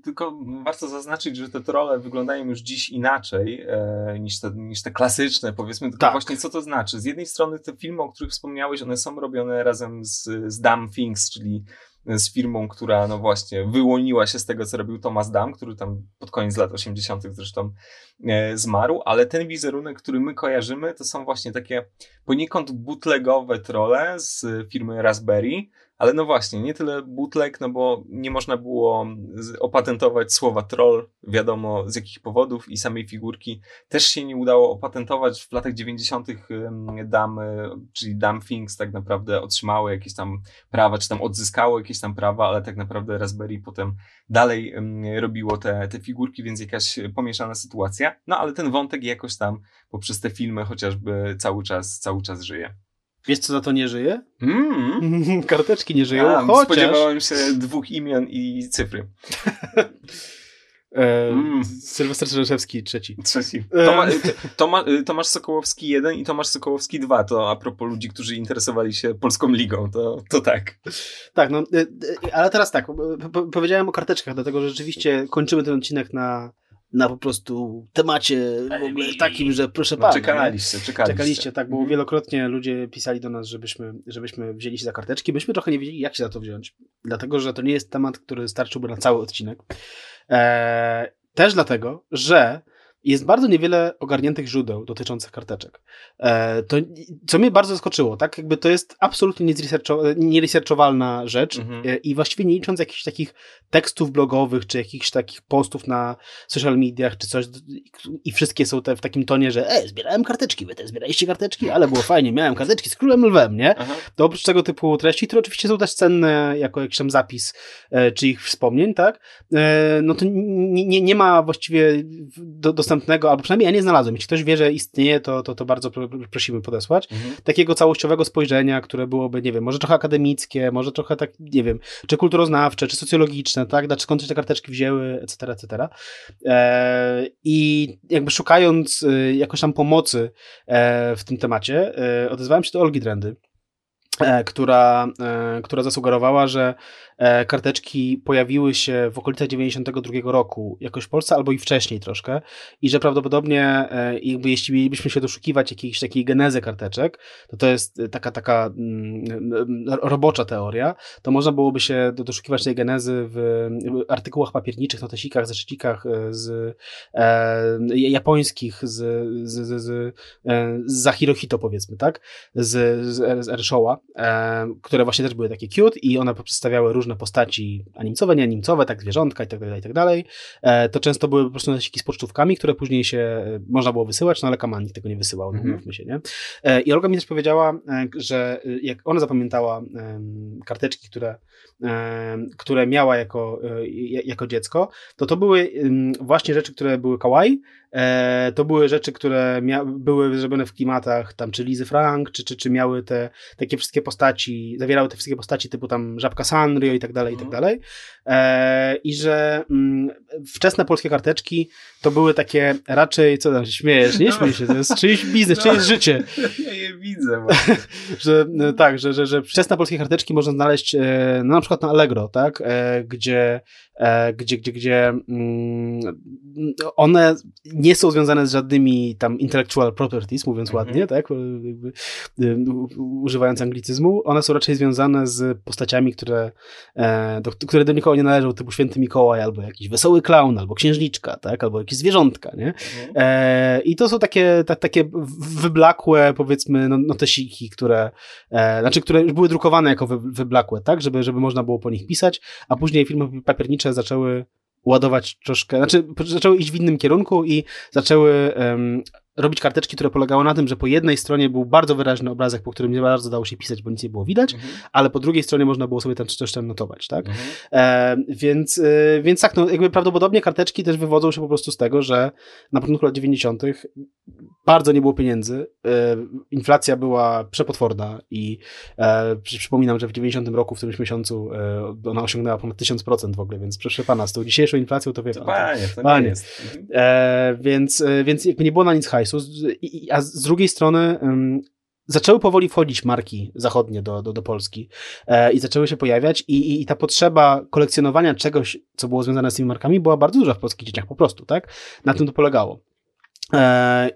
Tylko warto zaznaczyć, że te trole wyglądają już dziś inaczej e, niż, te, niż te klasyczne, powiedzmy. Tylko Tak. właśnie co to znaczy? Z jednej strony te filmy, o których wspomniałeś, one są robione razem z, z Dam Things, czyli z firmą, która no właśnie wyłoniła się z tego, co robił Thomas Dam, który tam pod koniec lat 80. zresztą e, zmarł, ale ten wizerunek, który my kojarzymy, to są właśnie takie poniekąd bootlegowe trole z firmy Raspberry, ale no właśnie, nie tyle bootleg, no bo nie można było opatentować słowa troll, wiadomo z jakich powodów i samej figurki też się nie udało opatentować. W latach 90. ym, damy, czyli Dam Things tak naprawdę otrzymały jakieś tam prawa, czy tam odzyskało jakieś tam prawa, ale tak naprawdę Raspberry potem dalej robiło te, te figurki, więc jakaś pomieszana sytuacja. No ale ten wątek jakoś tam poprzez te filmy chociażby cały czas, cały czas żyje. Wiesz, co za to nie żyje? Mm. Karteczki nie żyją, A, chociaż... Spodziewałem się dwóch imion i cyfry. E, Mm. Sylwester Czereszewski trzeci. Trzeci. E. Toma, Toma, Tomasz Sokołowski 1 i Tomasz Sokołowski 2. To a propos ludzi, którzy interesowali się Polską Ligą, to, to tak. Tak, no, e, e, ale teraz tak, po- po- powiedziałem o karteczkach, dlatego że rzeczywiście kończymy ten odcinek na, na po prostu temacie w ogóle takim, że proszę No, pana. czekaliście, czekaliście. Czekaliście, tak, bo Mhm. wielokrotnie ludzie pisali do nas, żebyśmy, żebyśmy wzięli się za karteczki. Myśmy trochę nie wiedzieli, jak się za to wziąć, dlatego że to nie jest temat, który starczyłby na cały odcinek. Eee, też dlatego, że jest bardzo niewiele ogarniętych źródeł dotyczących karteczek. E, to, co mnie bardzo zaskoczyło, tak? Jakby to jest absolutnie nieresearchowalna rzecz Mhm. e, i właściwie nie licząc jakichś takich tekstów blogowych, czy jakichś takich postów na social mediach, czy coś i wszystkie są te w takim tonie, że e, zbierałem karteczki, wy też zbieraliście karteczki, ale było fajnie, miałem karteczki z królem lwem, nie? Aha. To oprócz tego typu treści, które oczywiście są też cenne jako jakiś tam zapis e, czy ich wspomnień, tak? No to nie, nie, nie ma właściwie do, dostępnego, albo przynajmniej ja nie znalazłem. Jeśli ktoś wie, że istnieje, to, to, to bardzo pro, prosimy podesłać. Mhm. Takiego całościowego spojrzenia, które byłoby, nie wiem, może trochę akademickie, może trochę tak, nie wiem, czy kulturoznawcze, czy socjologiczne, tak? Znaczy, skąd się te karteczki wzięły, etc., etc. E, I jakby szukając e, jakoś tam pomocy e, w tym temacie, e, odezwałem się do Olgi Drendy, e, która, e, która zasugerowała, że karteczki pojawiły się w okolicach 92 roku, jakoś w Polsce, albo i wcześniej troszkę, i że prawdopodobnie e, jakby jeśli mielibyśmy się doszukiwać jakiejś takiej genezy karteczek, to to jest taka, taka mm, robocza teoria, to można byłoby się do- doszukiwać tej genezy w artykułach papierniczych, notesikach, zeszycikach e, z e, japońskich, z, z, z, z, e, z Zahirohito powiedzmy, tak? Z, z, z e, które właśnie też były takie cute i one przedstawiały różne postaci animcowe, nieanimcowe, tak zwierzątka i tak dalej, i tak dalej. E, to często były po prostu notesiki z pocztówkami, które później się e, można było wysyłać, no ale Kaman nikt tego nie wysyłał, no Mhm. mówmy się, nie? E, I Olga mi też powiedziała, że jak ona zapamiętała karteczki, które, które miała jako, jako dziecko, to to były właśnie rzeczy, które były kawaii, e, to były rzeczy, które były zrobione w klimatach tam, czy Lizy Frank, czy, czy, czy miały te takie wszystkie postaci, zawierały te wszystkie postaci typu tam Żabka Sanrio i tak dalej, i tak Mhm. dalej. E, I że mm, wczesne polskie karteczki to były takie raczej, co tam się śmiejesz, nie śmiej się, to jest czyjś biznes, No. czyjeś życie Ja je widzę że e, tak, że, że, że wczesne polskie karteczki można znaleźć e, no, na przykład na Allegro, tak, e, gdzie, e, gdzie, gdzie, gdzie mm, one nie są związane z żadnymi tam intellectual properties, mówiąc Mhm. ładnie, tak, e, jakby, e, używając anglicyzmu, one są raczej związane z postaciami, które, e, do, które do nikogo nie należą, typu Święty Mikołaj, albo jakiś wesoły klaun, albo księżniczka, tak, albo jakieś zwierzątka, nie, Mhm. I to są takie, ta, takie wyblakłe, powiedzmy, no, notesiki, które, znaczy, które już były drukowane jako wy, wyblakłe, tak, żeby, żeby można było po nich pisać, a później firmy papiernicze zaczęły ładować troszkę, znaczy zaczęły iść w innym kierunku i zaczęły em, robić karteczki, które polegały na tym, że po jednej stronie był bardzo wyraźny obrazek, po którym nie bardzo dało się pisać, bo nic nie było widać, Mhm. ale po drugiej stronie można było sobie tam coś tam notować, tak? Mhm. E, więc, e, więc tak, no jakby prawdopodobnie karteczki też wywodzą się po prostu z tego, że na początku lat 90. bardzo nie było pieniędzy, e, inflacja była przepotworna i e, przy, przypominam, że w 90 roku, w którymś miesiącu e, ona osiągnęła ponad 1000% w ogóle, więc proszę pana, z tą dzisiejszą inflacją to wie pan. to- panie, to Panie. nie jest. Mhm. E, więc, więc jakby nie było na nic hajsu. I- A z drugiej strony zaczęły powoli wchodzić marki zachodnie do, do, do Polski e, i zaczęły się pojawiać i, i, i ta potrzeba kolekcjonowania czegoś, co było związane z tymi markami była bardzo duża w polskich dzieciach po prostu, tak? Na tym to polegało. E,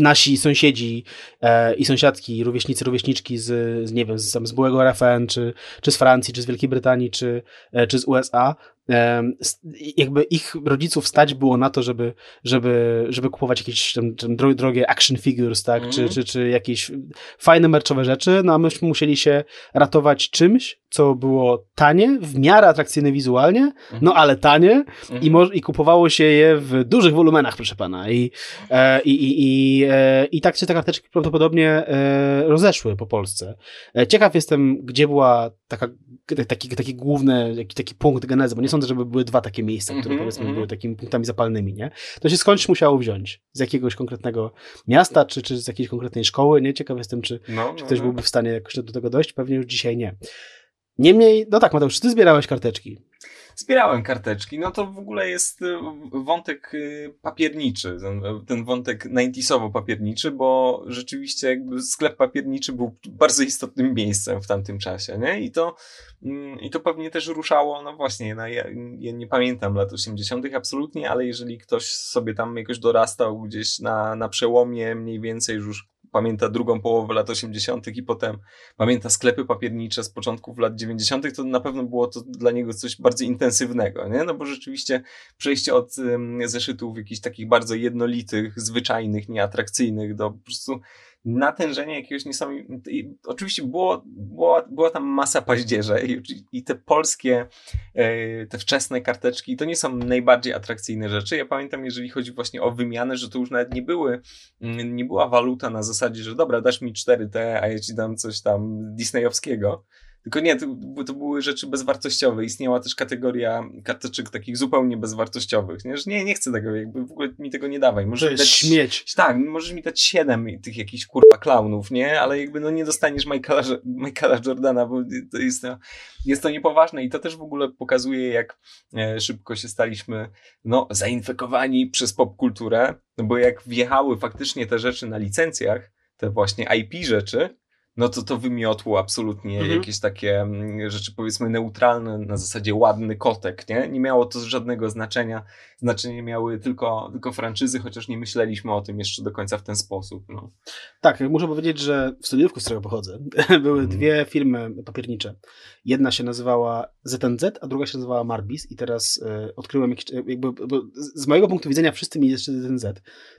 nasi sąsiedzi e, i sąsiadki, rówieśnicy, rówieśniczki z, z nie wiem, z, z byłego RFN, czy, czy z Francji, czy z Wielkiej Brytanii, czy, e, czy z USA, jakby ich rodziców stać było na to, żeby, żeby, żeby kupować jakieś tam, tam dro- drogie action figures, tak, Mhm. czy, czy, czy jakieś fajne merczowe rzeczy, no a myśmy musieli się ratować czymś, co było tanie, w miarę atrakcyjne wizualnie, no ale tanie Mhm. i, mo- i kupowało się je w dużych wolumenach, proszę pana. I, e, i, i, i, e, i tak się te karteczki prawdopodobnie e, rozeszły po Polsce. E, ciekaw jestem, gdzie była taka, taki, taki główny, taki, taki punkt genezy, bo nie sądzę, sądzę, żeby były dwa takie miejsca, które Mhm, powiedzmy mhm. były takimi punktami zapalnymi, nie? To się skądś musiało wziąć. Z jakiegoś konkretnego miasta, czy, czy z jakiejś konkretnej szkoły, nie? Ciekaw jestem, czy, No, czy no, ktoś no. byłby w stanie jakoś do tego dojść. Pewnie już dzisiaj nie. Niemniej, no tak, Mateusz, ty zbierałeś karteczki? Zbierałem karteczki, no to w ogóle jest y, wątek y, papierniczy, ten, wątek 90sowo papierniczy, bo rzeczywiście jakby sklep papierniczy był bardzo istotnym miejscem w tamtym czasie, nie? I to, mm, i to pewnie też ruszało, no właśnie, no ja, ja nie pamiętam lat 80. absolutnie, ale jeżeli ktoś sobie tam jakoś dorastał gdzieś na, na przełomie mniej więcej już pamięta drugą połowę lat 80. i potem pamięta sklepy papiernicze z początków lat 90., to na pewno było to dla niego coś bardzo intensywnego, nie? No bo rzeczywiście przejście od zeszytów jakichś takich bardzo jednolitych, zwyczajnych, nieatrakcyjnych do po prostu natężenia jakiegoś niesamowitego. Oczywiście było, była, była tam masa paździerze i, i te polskie, e, te wczesne karteczki to nie są najbardziej atrakcyjne rzeczy. Ja pamiętam, jeżeli chodzi właśnie o wymianę, że to już nawet nie były, mm, nie była waluta na zasadzie, że dobra, dasz mi 4T, a ja ci dam coś tam disneyowskiego. Tylko nie, to, to były rzeczy bezwartościowe. Istniała też kategoria karteczek takich zupełnie bezwartościowych. Nie, że nie, nie chcę tego, jakby w ogóle mi tego nie dawaj. To Możesz mi jest dać śmieć. tak, możesz mi dać siedem tych jakichś kurwa klaunów, nie? Ale jakby no nie dostaniesz Michaela, Michaela Jordana, bo to jest to, jest to niepoważne i to też w ogóle pokazuje, jak e, szybko się staliśmy no, zainfekowani przez popkulturę, no bo jak wjechały faktycznie te rzeczy na licencjach, te właśnie IP rzeczy, no to to wymiotło absolutnie Mhm. jakieś takie mm, rzeczy powiedzmy neutralne, na zasadzie ładny kotek, nie? Nie miało to żadnego znaczenia. Znaczenie miały tylko, tylko franczyzy, chociaż nie myśleliśmy o tym jeszcze do końca w ten sposób. No. Tak, muszę powiedzieć, że w studiówku, z którego pochodzę, były Mhm. dwie firmy papiernicze. Jedna się nazywała ZNZ, a druga się nazywała Marbis i teraz e, odkryłem jakiś, e, jakby, z mojego punktu widzenia wszyscy mieli jeszcze ZNZ,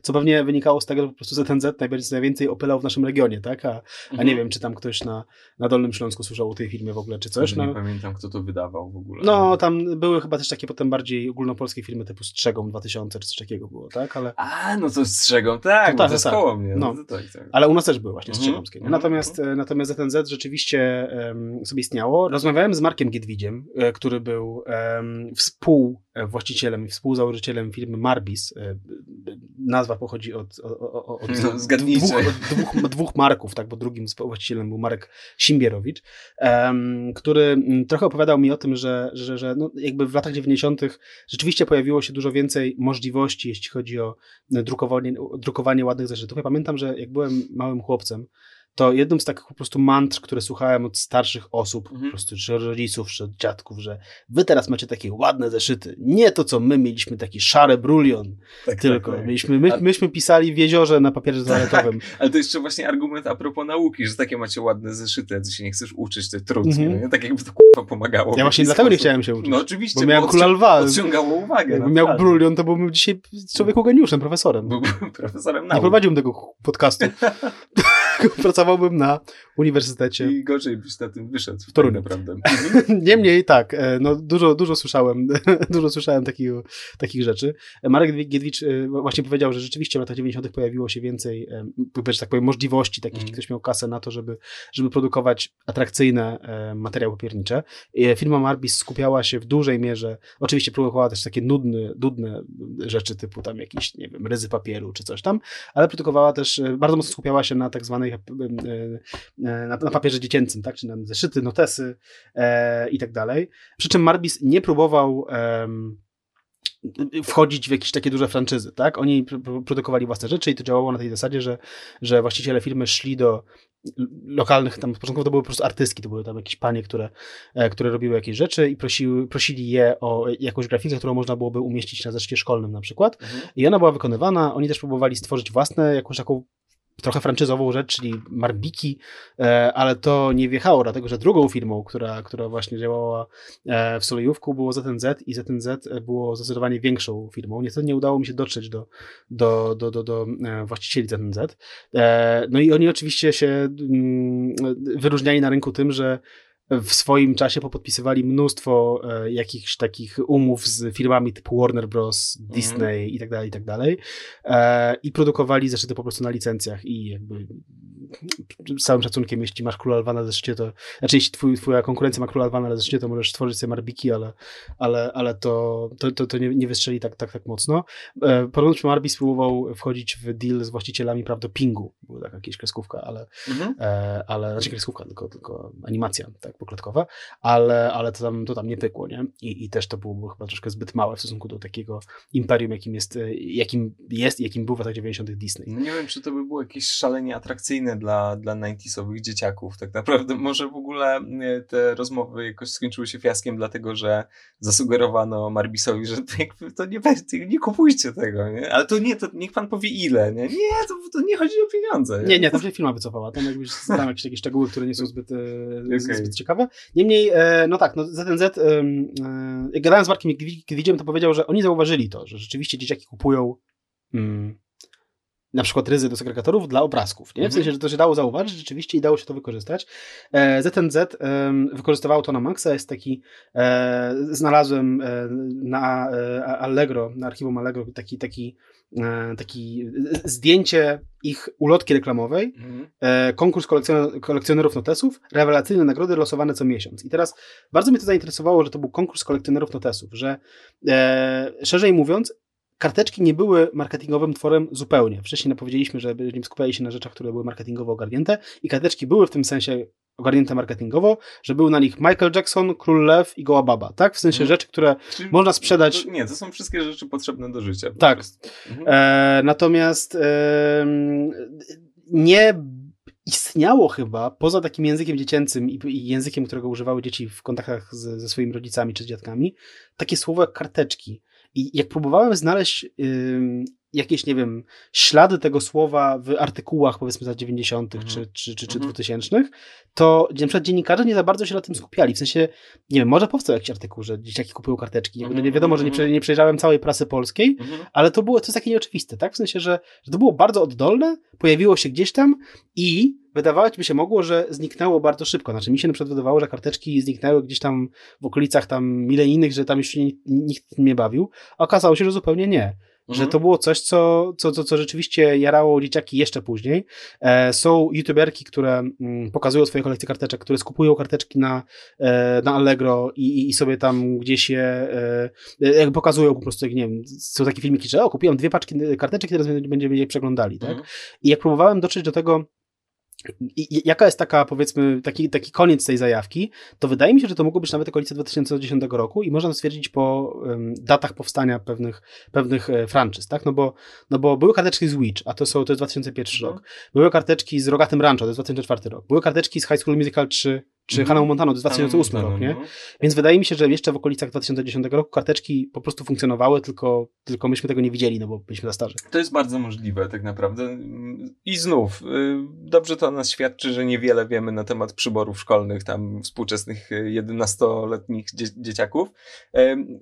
co pewnie wynikało z tego, że po prostu ZNZ najbardziej, najwięcej opylał w naszym regionie, tak? A, a nie wiem, czy tam ktoś na, na Dolnym Śląsku słyszał o tej firmie w ogóle, czy coś. Nie No, pamiętam, kto to wydawał w ogóle. no tam były chyba też takie potem bardziej ogólnopolskie firmy typu Strzegom 2000 czy coś takiego było, tak? Ale, A, no to strzegą, tak, No tak, to jest tak. koło mnie. No. No. tak, tak. Ale u nas też były właśnie Mhm, strzegomskie. nie? mhm, Natomiast, e, natomiast ZNZ rzeczywiście em, sobie istniało. Rozmawiałem z Markiem Giedwidziem, e, który był em, współwłaścicielem i współzałożycielem firmy Marbis. E, nazwa pochodzi od, od, od, od No, zgadnijcie. dwóch, od dwóch, dwóch Marków, tak, bo drugim współwłaścicielem był Marek Simbierowicz, em, który trochę opowiadał mi o tym, że, że, że no, jakby w latach 90. rzeczywiście pojawiło się dużo więcej możliwości, jeśli chodzi o drukowanie, drukowanie ładnych zeszytów. Ja pamiętam, że jak byłem małym chłopcem, to jedną z takich po prostu mantr, które słuchałem od starszych osób, po Mhm. prostu czy od rodziców, czy od dziadków, że wy teraz macie takie ładne zeszyty. Nie to, co my mieliśmy, taki szary brulion, tak, tylko. tak, tak. Mieliśmy, my, myśmy pisali w jeziorze na papierze toaletowym. Ale to jeszcze właśnie argument a propos nauki, że takie macie ładne zeszyty, a ty się nie chcesz uczyć, to trud, Mhm. nie? Tak jakby to k***a pomagało. Ja właśnie dlatego nie chciałem się uczyć. No oczywiście, bo miałem kula lwa. Odciągało uwagę. Jakbym miał brulion, to byłbym dzisiaj człowieku geniuszem, profesorem. Byłbym profesorem Nie nauk. prowadziłbym tego podcastu. Pracowałbym na uniwersytecie. I gorzej byś na tym wyszedł. W Toruniu. Naprawdę. Niemniej tak, e, no dużo, dużo słyszałem, dużo słyszałem takich, takich rzeczy. Marek Giedwicz e, właśnie powiedział, że rzeczywiście w latach 90. pojawiło się więcej, e, że tak powiem, możliwości takich, jeśli ktoś miał kasę na to, żeby, żeby produkować atrakcyjne materiały papiernicze. Firma Marbis skupiała się w dużej mierze, oczywiście próbowała też takie nudne, nudne rzeczy typu tam jakieś, nie wiem, ryzy papieru czy coś tam, ale produkowała też, bardzo mocno skupiała się na tak zwanej, e, e, na, na papierze dziecięcym, tak, czy na zeszyty, notesy e, i tak dalej. Przy czym Marbis nie próbował wchodzić w jakieś takie duże franczyzy, tak? Oni pr- pr- produkowali własne rzeczy i to działało na tej zasadzie, że, że właściciele firmy szli do lokalnych, tam początkowo to były po prostu artystki, to były tam jakieś panie, które, e, które robiły jakieś rzeczy i prosiły, prosili je o jakąś grafikę, którą można byłoby umieścić na zeszycie szkolnym na przykład. Mhm. I ona była wykonywana. Oni też próbowali stworzyć własne, jakąś taką trochę franczyzową rzecz, czyli Marbiki, e, ale to nie wjechało, dlatego że drugą firmą, która, która właśnie działała e, w Solejówku było ZNZ i ZNZ było zdecydowanie większą firmą. Niestety nie udało mi się dotrzeć do, do, do, do, do e, właścicieli ZNZ. No i oni oczywiście się mm, wyróżniali na rynku tym, że w swoim czasie popodpisywali mnóstwo e, jakichś takich umów z firmami typu Warner Bros., Disney i tak dalej, i tak dalej. E, I produkowali zeszyty po prostu na licencjach i jakby z całym szacunkiem, jeśli masz króla lwa na zeszycie, to znaczy jeśli twój, twoja konkurencja ma króla lwa na zeszycie, to możesz stworzyć sobie marbiki, ale, ale, ale to, to, to, to nie, nie wystrzeli tak, tak, tak mocno. E, Podobno Marbi spróbował wchodzić w deal z właścicielami praw do Pingu, była taka jakaś kreskówka, ale Mhm. e, ale znaczy kreskówka, tylko, tylko animacja tak poklatkowa, ale, ale to, tam, to tam nie pykło, nie? I, I też to było chyba troszkę zbyt małe w stosunku do takiego imperium, jakim jest, e, jakim jest i jakim był w latach 90. Disney. No nie wiem, czy to by było jakieś szalenie atrakcyjne dla, dla 90sowych dzieciaków. Tak naprawdę może w ogóle e, te rozmowy jakoś skończyły się fiaskiem, dlatego że zasugerowano Marbisowi, że to, nie, nie kupujcie tego, nie? Ale to nie, to niech pan powie ile, nie? Nie, to, to nie chodzi o pieniądze. Nie, nie, tam się firma wycofała. Tam jakby tam jakieś takie szczegóły, które nie są zbyt, e, Okej. zbyt ciekawe. Niemniej, e, no tak, no ZNZ, jak gadałem z Markiem Kiewidziem, to powiedział, że oni zauważyli to, że rzeczywiście dzieciaki kupują mm, na przykład ryzy do segregatorów dla obrazków, nie? W Mhm. sensie, że to się dało zauważyć rzeczywiście i dało się to wykorzystać. E, ZNZ e, wykorzystywało to na maksa, jest taki, e, znalazłem e, na Allegro, na archiwum Allegro taki, taki, taki zdjęcie ich ulotki reklamowej, Mhm. konkurs kolekcjoner- kolekcjonerów notesów, rewelacyjne nagrody losowane co miesiąc. I teraz bardzo mnie to zainteresowało, że to był konkurs kolekcjonerów notesów, że szerzej mówiąc, karteczki nie były marketingowym tworem zupełnie. Wcześniej powiedzieliśmy, że będziemy skupiali się na rzeczach, które były marketingowo ogarnięte i karteczki były w tym sensie ogarnięte marketingowo, że był na nich Michael Jackson, Król Lew i Goła Baba, tak? W sensie Mhm. rzeczy, które Czyli można sprzedać... To, nie, to są wszystkie rzeczy potrzebne do życia. Tak. Mhm. E, natomiast em, nie istniało chyba, poza takim językiem dziecięcym i, i językiem, którego używały dzieci w kontaktach z, ze swoimi rodzicami czy z dziadkami, takie słowo jak karteczki. I jak próbowałem znaleźć jakieś, nie wiem, ślady tego słowa w artykułach, powiedzmy, z lat 90. Mhm. czy, czy, czy, czy Mhm. 2000, to na przykład dziennikarze nie za bardzo się na tym skupiali. W sensie, nie wiem, może powstał jakiś artykuł, że dzieciaki kupują karteczki. Jakby, no nie Mhm, wiadomo, że nie, mhm. nie przejrzałem całej prasy polskiej, ale to było jest takie nieoczywiste, tak? W sensie, że, że to było bardzo oddolne, pojawiło się gdzieś tam i wydawać by się mogło, że zniknęło bardzo szybko. Znaczy mi się na przykład wydawało, że karteczki zniknęły gdzieś tam w okolicach tam milenijnych, że tam już się nie- nikt nie bawił, a okazało się, że zupełnie nie. Że Mhm. to było coś, co, co, co, co rzeczywiście jarało dzieciaki jeszcze później. E, są youtuberki, które mm, pokazują swoje kolekcje karteczek, które skupują karteczki na, e, na Allegro i, i- i sobie tam gdzieś je e, e, jak pokazują po prostu, jak nie wiem, są takie filmiki, że o, kupiłem dwie paczki karteczek, teraz będziemy je przeglądali, tak? Mhm. I jak próbowałem dotrzeć do tego, i- jaka jest taka, powiedzmy, taki, taki koniec tej zajawki, to wydaje mi się, że to mogło być nawet okolice 2010 roku i można to stwierdzić po em, datach powstania pewnych, pewnych e, franczyz, tak? No bo, no bo były karteczki z Witch, a to, są, to jest 2001 Mhm. rok. Były karteczki z Rogatym Rancho, to jest 2004 rok. Były karteczki z High School Musical 3, czy Mhm. Hannah Montana, to jest 2008 Tam, rok, nie? no. Więc wydaje mi się, że jeszcze w okolicach 2010 roku karteczki po prostu funkcjonowały, tylko, tylko myśmy tego nie widzieli, no bo byliśmy za starzy. To jest bardzo możliwe, tak naprawdę. I znów, y, dobrze to nas świadczy, że niewiele wiemy na temat przyborów szkolnych, tam współczesnych y, 11-letnich dzie dzieciaków.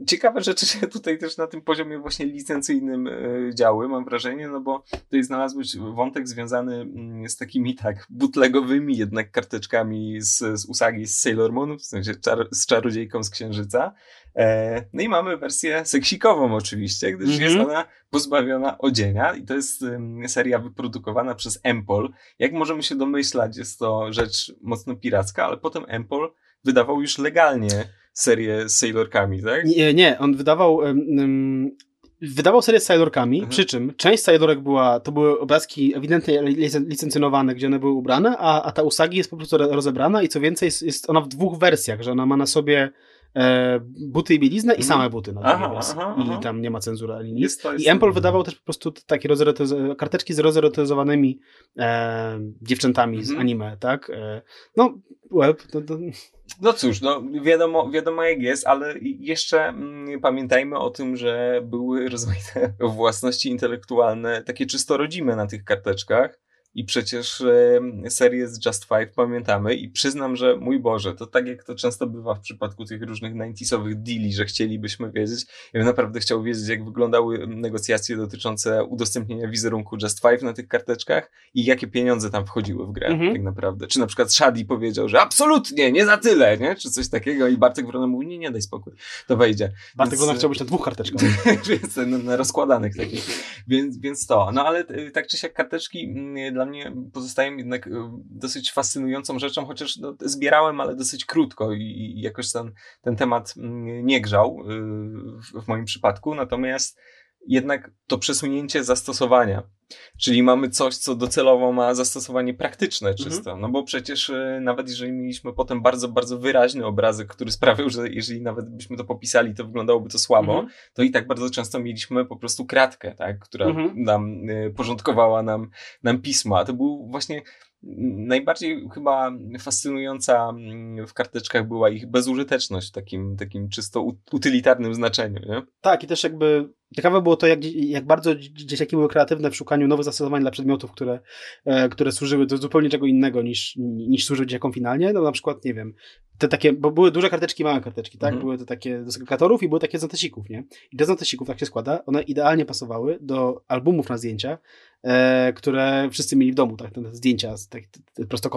Ciekawe rzeczy się tutaj też na tym poziomie właśnie licencyjnym y, działy, mam wrażenie, no bo tutaj znalazłeś wątek związany mm, z takimi tak bootlegowymi jednak karteczkami z, z Usagi z Sailor Moon, w sensie czar z czarodziejką z Księżyca. E, no i mamy wersję seksikową oczywiście, gdyż Mhm. jest ona pozbawiona odzienia i to jest ym, seria wyprodukowana przez Empol. Jak możemy się domyślać, jest to rzecz mocno piracka, ale potem Empol wydawał już legalnie serię z Sailorkami, tak? Nie, nie on wydawał. em, Wydawał serię z Sailorkami, Mhm. przy czym część Sailorek była, to były obrazki ewidentnie lic- licencjonowane, gdzie one były ubrane, a, a ta Usagi jest po prostu ro- rozebrana i co więcej jest, jest ona w dwóch wersjach, że ona ma na sobie e, buty i bieliznę i Mhm. same buty na Aha, wersji. aha, aha. I tam nie ma cenzury ani nic. Jest to- jest I Empol wydawał też po prostu takie karteczki z rozerotyzowanymi e, dziewczętami z Mhm. anime, tak? E, no, web, to, to, No cóż, no wiadomo, wiadomo jak jest, ale jeszcze mm, pamiętajmy o tym, że były rozmaite własności intelektualne, takie czysto rodzime na tych karteczkach. I przecież e, serię z Just Five pamiętamy i przyznam, że mój Boże, to tak jak to często bywa w przypadku tych różnych 90sowych deali, że chcielibyśmy wiedzieć. Ja bym naprawdę chciał wiedzieć, jak wyglądały negocjacje dotyczące udostępnienia wizerunku Just Five na tych karteczkach i jakie pieniądze tam wchodziły w grę Mhm. tak naprawdę. Czy na przykład Shadi powiedział, że absolutnie, nie za tyle, nie? Czy coś takiego i Bartek Wrona mówi, nie, nie, daj spokój, to wejdzie. Bartek Więc, Wona e, chciał być na dwóch karteczkach. więc na, na rozkładanych takich. Więc, więc to. No ale y, tak czy siak karteczki mm, dla mnie pozostają jednak y, dosyć fascynującą rzeczą, chociaż no, zbierałem, ale dosyć krótko i, jakoś ten, ten temat mm, nie grzał y, w moim przypadku. Natomiast jednak to przesunięcie zastosowania. Czyli mamy coś, co docelowo ma zastosowanie praktyczne czysto. No bo przecież y, nawet jeżeli mieliśmy potem bardzo, bardzo wyraźny obrazek, który sprawiał, że jeżeli nawet byśmy to popisali, to wyglądałoby to słabo, Mhm. to i tak bardzo często mieliśmy po prostu kratkę, tak, która Mhm. nam y, porządkowała nam, nam pismo. A to był właśnie najbardziej chyba fascynująca mm, w karteczkach była ich bezużyteczność w takim, takim czysto utylitarnym znaczeniu, nie? Tak, i też jakby ciekawe było to, jak, jak bardzo dzie- dzieciaki były kreatywne w szukaniu nowych zastosowań dla przedmiotów, które, e, które służyły do zupełnie czego innego niż, niż służyły dzieciakom finalnie. No na przykład, nie wiem, te takie, bo były duże karteczki, małe karteczki, tak? Mhm. Były to takie do segregatorów i były takie z notesików, nie? I te z notesików, tak się składa, one idealnie pasowały do albumów na zdjęcia, e, które wszyscy mieli w domu, tak? Te zdjęcia, z, tak,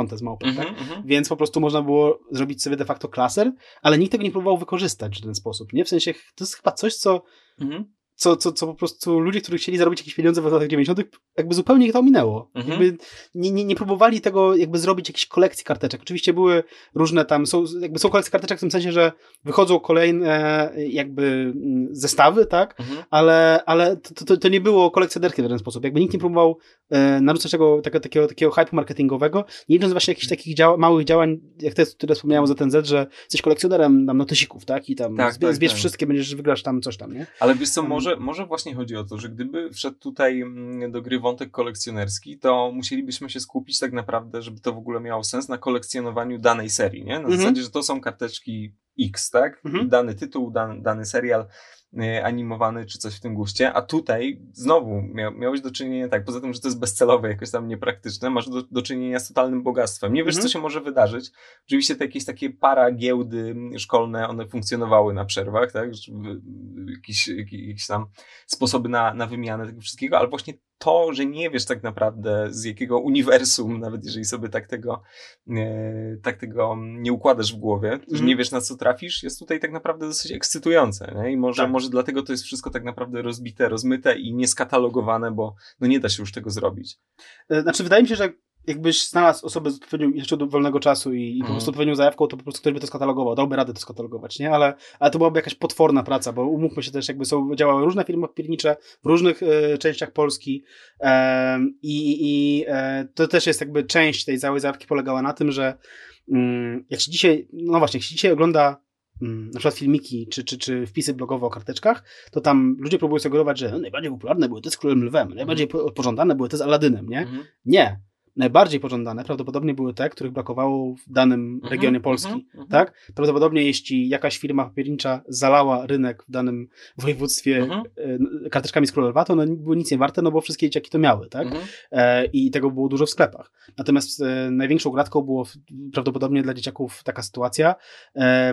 te z małpą, tak? Mhm, mhm. Więc po prostu można było zrobić sobie de facto klaser, ale nikt tego nie próbował wykorzystać w ten sposób, nie? W sensie, to jest chyba coś, co Mhm. Co, co, co po prostu ludzie, którzy chcieli zarobić jakieś pieniądze w latach 90., jakby zupełnie ich to ominęło. Mhm. Jakby nie, nie, nie próbowali tego, jakby zrobić jakiejś kolekcji karteczek. Oczywiście były różne tam, są, jakby są kolekcje karteczek w tym sensie, że wychodzą kolejne jakby mm, zestawy, tak? Mhm. Ale, ale to, to, to nie było kolekcjonerki w żaden sposób. Jakby nikt nie próbował e, narzucać tego, takiego, takiego, takiego hype marketingowego, nie licząc właśnie jakichś takich małych działań, jak te, które wspomniałem o ZNZ, że jesteś kolekcjonerem tam notesików, tak? I tam Tak, zbie, tak, zbierz tak. wszystkie, będziesz wygrasz tam coś tam, nie? Ale wiesz co, Mm. Może, może właśnie chodzi o to, że gdyby wszedł tutaj mm, do gry wątek kolekcjonerski, to musielibyśmy się skupić tak naprawdę, żeby to w ogóle miało sens na kolekcjonowaniu danej serii, nie? Na Mhm. zasadzie, że to są karteczki X, tak? Mhm. Dany tytuł, dan, dany serial y, animowany, czy coś w tym guście, a tutaj znowu mia, miałeś do czynienia, tak, poza tym, że to jest bezcelowe, jakoś tam niepraktyczne, masz do, do czynienia z totalnym bogactwem. Nie wiesz, Mhm. co się może wydarzyć. Oczywiście te jakieś takie para giełdy szkolne, one funkcjonowały na przerwach, tak? Jakieś, jakieś tam sposoby na, na wymianę tego wszystkiego, ale właśnie to, że nie wiesz tak naprawdę z jakiego uniwersum, nawet jeżeli sobie tak tego, e, tak tego nie układasz w głowie, że Mhm. nie wiesz na co trafisz, jest tutaj tak naprawdę dosyć ekscytujące. Nie? I może, Tak. może dlatego to jest wszystko tak naprawdę rozbite, rozmyte i nieskatalogowane, bo no nie da się już tego zrobić. E, Znaczy, wydaje mi się, że jakbyś znalazł osobę z odpowiednią jeszcze do wolnego czasu i, i po Mhm. prostu odpowiednią zajawką, to po prostu ktoś by to skatalogował, dałby radę to skatalogować, nie? Ale, ale to byłaby jakaś potworna praca, bo umówmy się też, jakby są, działały różne firmy papiernicze w różnych e, częściach Polski i, i e, to też jest jakby część tej całej zajawki polegała na tym, że mm, jak się dzisiaj, no właśnie, jak się dzisiaj ogląda mm, na przykład filmiki czy, czy, czy wpisy blogowe o karteczkach, to tam ludzie próbują sugerować, że najbardziej popularne były te z Królem Lwem, najbardziej po- pożądane były te z Aladynem, nie? Mhm. Nie. Najbardziej pożądane prawdopodobnie były te, których brakowało w danym Mhm, regionie Polski. mhm, mhm. Tak? Prawdopodobnie jeśli jakaś firma papiernicza zalała rynek w danym województwie Mhm. e, karteczkami z Królowa, to one były nic nie warte, no bo wszystkie dzieciaki to miały, tak? Mhm. E, I tego było dużo w sklepach. Natomiast e, największą gratką było prawdopodobnie dla dzieciaków taka sytuacja,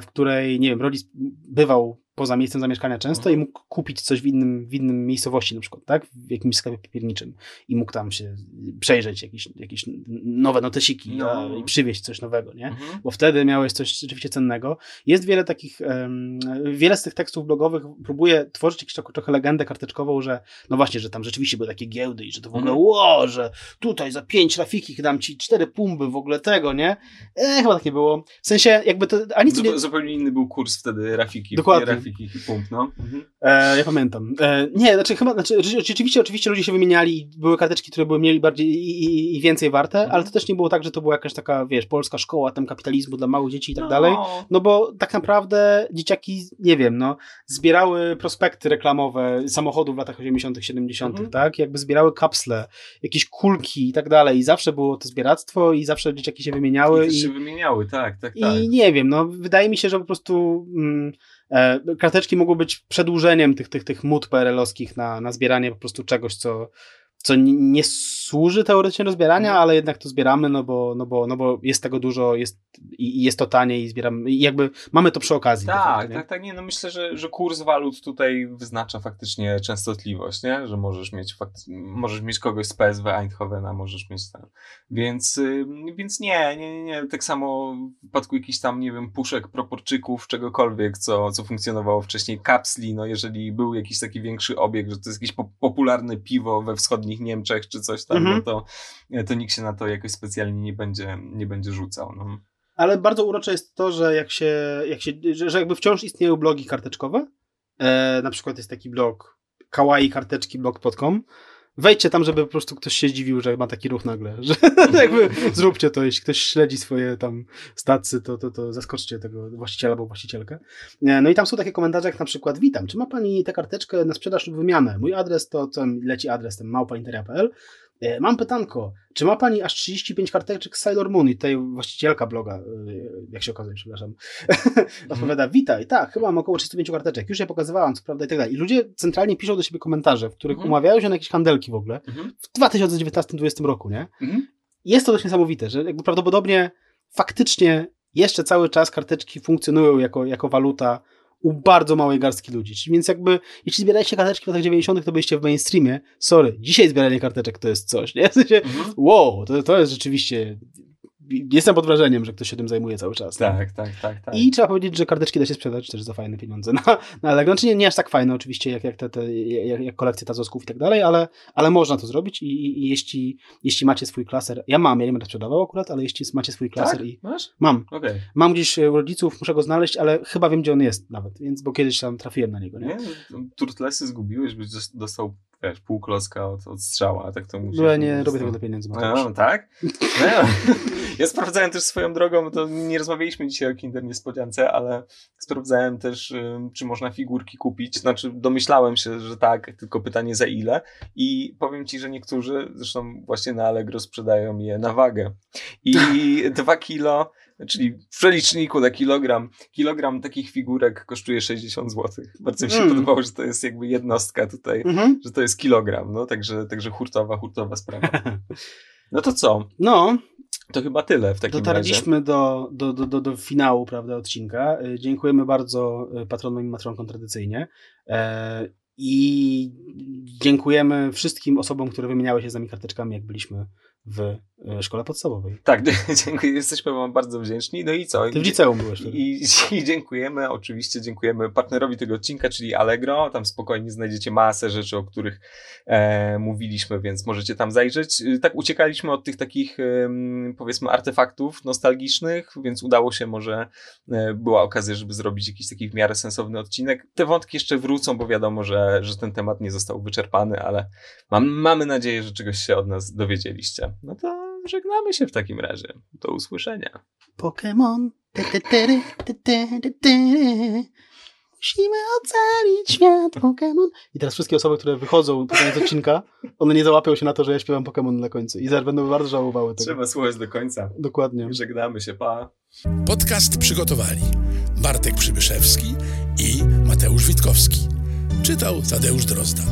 w której, nie wiem, rodzic bywał poza miejscem zamieszkania często Mhm. i mógł kupić coś w innym, w innym miejscowości na przykład, tak? W jakimś sklepie papierniczym i mógł tam się przejrzeć jakieś, jakieś nowe notesiki No. a, i przywieźć coś nowego, nie? Mhm. bo wtedy miałeś coś rzeczywiście cennego. Jest wiele takich, em, wiele z tych tekstów blogowych próbuje tworzyć jakąś taką trochę legendę karteczkową, że no właśnie, że tam rzeczywiście były takie giełdy i że to w ogóle, Mhm. że tutaj za pięć rafiki dam ci cztery pumby w ogóle tego, nie? E, chyba tak nie było. W sensie jakby to, ani to nie, Zupe- Zupełnie inny był kurs wtedy Rafiki. Dokładnie. Nie Rafiki i pump, no. Mhm. E, ja pamiętam. E, nie, znaczy chyba, znaczy, rze- rzeczywiście, oczywiście ludzie się wymieniali, były karteczki, które były mniej bardziej i, i, i więcej warte, Mhm. ale to też nie było tak, że to była jakaś taka, wiesz, polska szkoła tam kapitalizmu dla małych dzieci i tak No. dalej. No bo tak naprawdę dzieciaki, nie wiem, no, zbierały prospekty reklamowe samochodów w latach 80., 70., Mhm. tak? Jakby zbierały kapsle, jakieś kulki i tak dalej. I zawsze było to zbieractwo i zawsze dzieciaki się wymieniały. I I, się wymieniały, tak, tak, tak. i nie wiem, no, wydaje mi się, że po prostu mm, karteczki mogą być przedłużeniem tych, tych, tych mód PRL-owskich na, na zbieranie po prostu czegoś, co, co nie służy teoretycznie do zbierania, Mhm. ale jednak to zbieramy, no bo, no bo, no bo jest tego dużo jest, i, i jest to tanie i zbieramy, i jakby mamy to przy okazji. Tak, tak, tak, nie, no myślę, że, że kurs walut tutaj wyznacza faktycznie częstotliwość, nie? Że możesz mieć możesz mieć kogoś z PSW Eindhovena, możesz mieć tam. Więc, więc nie, nie, nie, nie, tak samo w wypadku jakichś tam, nie wiem, puszek, proporczyków, czegokolwiek, co, co funkcjonowało wcześniej, kapsli, no jeżeli był jakiś taki większy obieg, że to jest jakieś po, popularne piwo we wschodnich Niemczech, czy coś tam, no Mhm. to, to nikt się na to jakoś specjalnie nie będzie, nie będzie rzucał. No. Ale bardzo urocze jest to, że jak się, jak się że, jakby wciąż istnieją blogi karteczkowe. E, na przykład jest taki blog kawaikarteczki.blog.com. Wejdźcie tam, żeby po prostu ktoś się zdziwił, że ma taki ruch nagle. Że jakby zróbcie to, jeśli ktoś śledzi swoje tam stacje, to, to, to zaskoczcie tego właściciela albo właścicielkę. E, No i tam są takie komentarze jak na przykład witam, czy ma pani tę karteczkę na sprzedaż lub wymianę? Mój adres to, co leci adres, ten małpainteria.pl. E, Mam pytanko, czy ma pani aż 35 karteczek z Sailor Moon i tutaj właścicielka bloga, e, jak się okazuje, przepraszam, odpowiada, witaj, tak, chyba mam około 35 karteczek, już je pokazywałam, co prawda i tak dalej. I ludzie centralnie piszą do siebie komentarze, w których Mhm. umawiają się na jakieś handelki w ogóle Mhm. w 2019-2020 roku, nie? Mhm. Jest to dość niesamowite, że jakby prawdopodobnie faktycznie jeszcze cały czas karteczki funkcjonują jako, jako waluta u bardzo małej garstki ludzi. Więc jakby, jeśli zbieraliście karteczki w latach 90., to byliście w mainstreamie. Sorry, dzisiaj zbieranie karteczek to jest coś, nie? W sensie, Mhm. wow, to, to jest rzeczywiście... Jestem pod wrażeniem, że ktoś się tym zajmuje cały czas. Tak, tak, tak, tak. I trzeba powiedzieć, że karteczki da się sprzedać też za fajne pieniądze na, na Allegro. Znaczy nie, nie aż tak fajne oczywiście, jak, jak, te, te, jak, jak kolekcje tazosków i tak dalej, ale, ale można to zrobić i, i, i jeśli, jeśli macie swój klaser, ja mam, ja nie będę sprzedawał akurat, ale jeśli macie swój klaser tak? i Masz? mam, Okej. mam gdzieś e, u rodziców, muszę go znaleźć, ale chyba wiem, gdzie on jest nawet, więc, bo kiedyś tam trafiłem na niego, nie? Nie? Turtlesy zgubiłeś, byś dos- dostał wiesz, pół klocka od, od strzała, tak to musisz... Bo ja nie robię tego dla pieniędzy. No, tak? No, ja, sprawdzałem też swoją drogą, to nie rozmawialiśmy dzisiaj o Kinder Niespodziance, ale sprawdzałem też, czy można figurki kupić. Znaczy, domyślałem się, że tak, tylko pytanie za ile. I powiem ci, że niektórzy, zresztą właśnie na Allegro sprzedają je na wagę. I dwa kilo, czyli w przeliczniku na kilogram, kilogram takich figurek kosztuje 60 zł. Bardzo mi się Mm. podobało, że to jest jakby jednostka tutaj Mhm. że to jest kilogram, no także, także hurtowa, hurtowa sprawa. No to co? No, To chyba tyle w takim razie. Dotarliśmy do, do, do, do, do finału prawda, odcinka. Y, Dziękujemy bardzo y, patronom i matronkom tradycyjnie. E, I dziękujemy wszystkim osobom, które wymieniały się z nami karteczkami, jak byliśmy w e, szkole podstawowej. Tak, dziękuję, jesteśmy wam bardzo wdzięczni. No i co? Ty w liceum byłeś. I, I dziękujemy, oczywiście dziękujemy partnerowi tego odcinka, czyli Allegro. Tam spokojnie znajdziecie masę rzeczy, o których e, mówiliśmy, więc możecie tam zajrzeć. Y, Tak uciekaliśmy od tych takich, em, powiedzmy, artefaktów nostalgicznych, więc udało się, może e, była okazja, żeby zrobić jakiś taki w miarę sensowny odcinek. Te wątki jeszcze wrócą, bo wiadomo, że, że ten temat nie został wyczerpany, ale mam, mamy nadzieję, że czegoś się od nas dowiedzieliście. No to żegnamy się w takim razie. Do usłyszenia. Pokémon. Musimy ocalić świat Pokémon. I teraz wszystkie osoby, które wychodzą po koniec odcinka, one nie załapią się na to, że ja śpiewam Pokémon na końcu. I zaraz będą bardzo żałowały tego. Trzeba słuchać do końca. Dokładnie. Żegnamy się, pa. Podcast przygotowali Bartek Przybyszewski i Mateusz Witkowski. Czytał Tadeusz Drozda.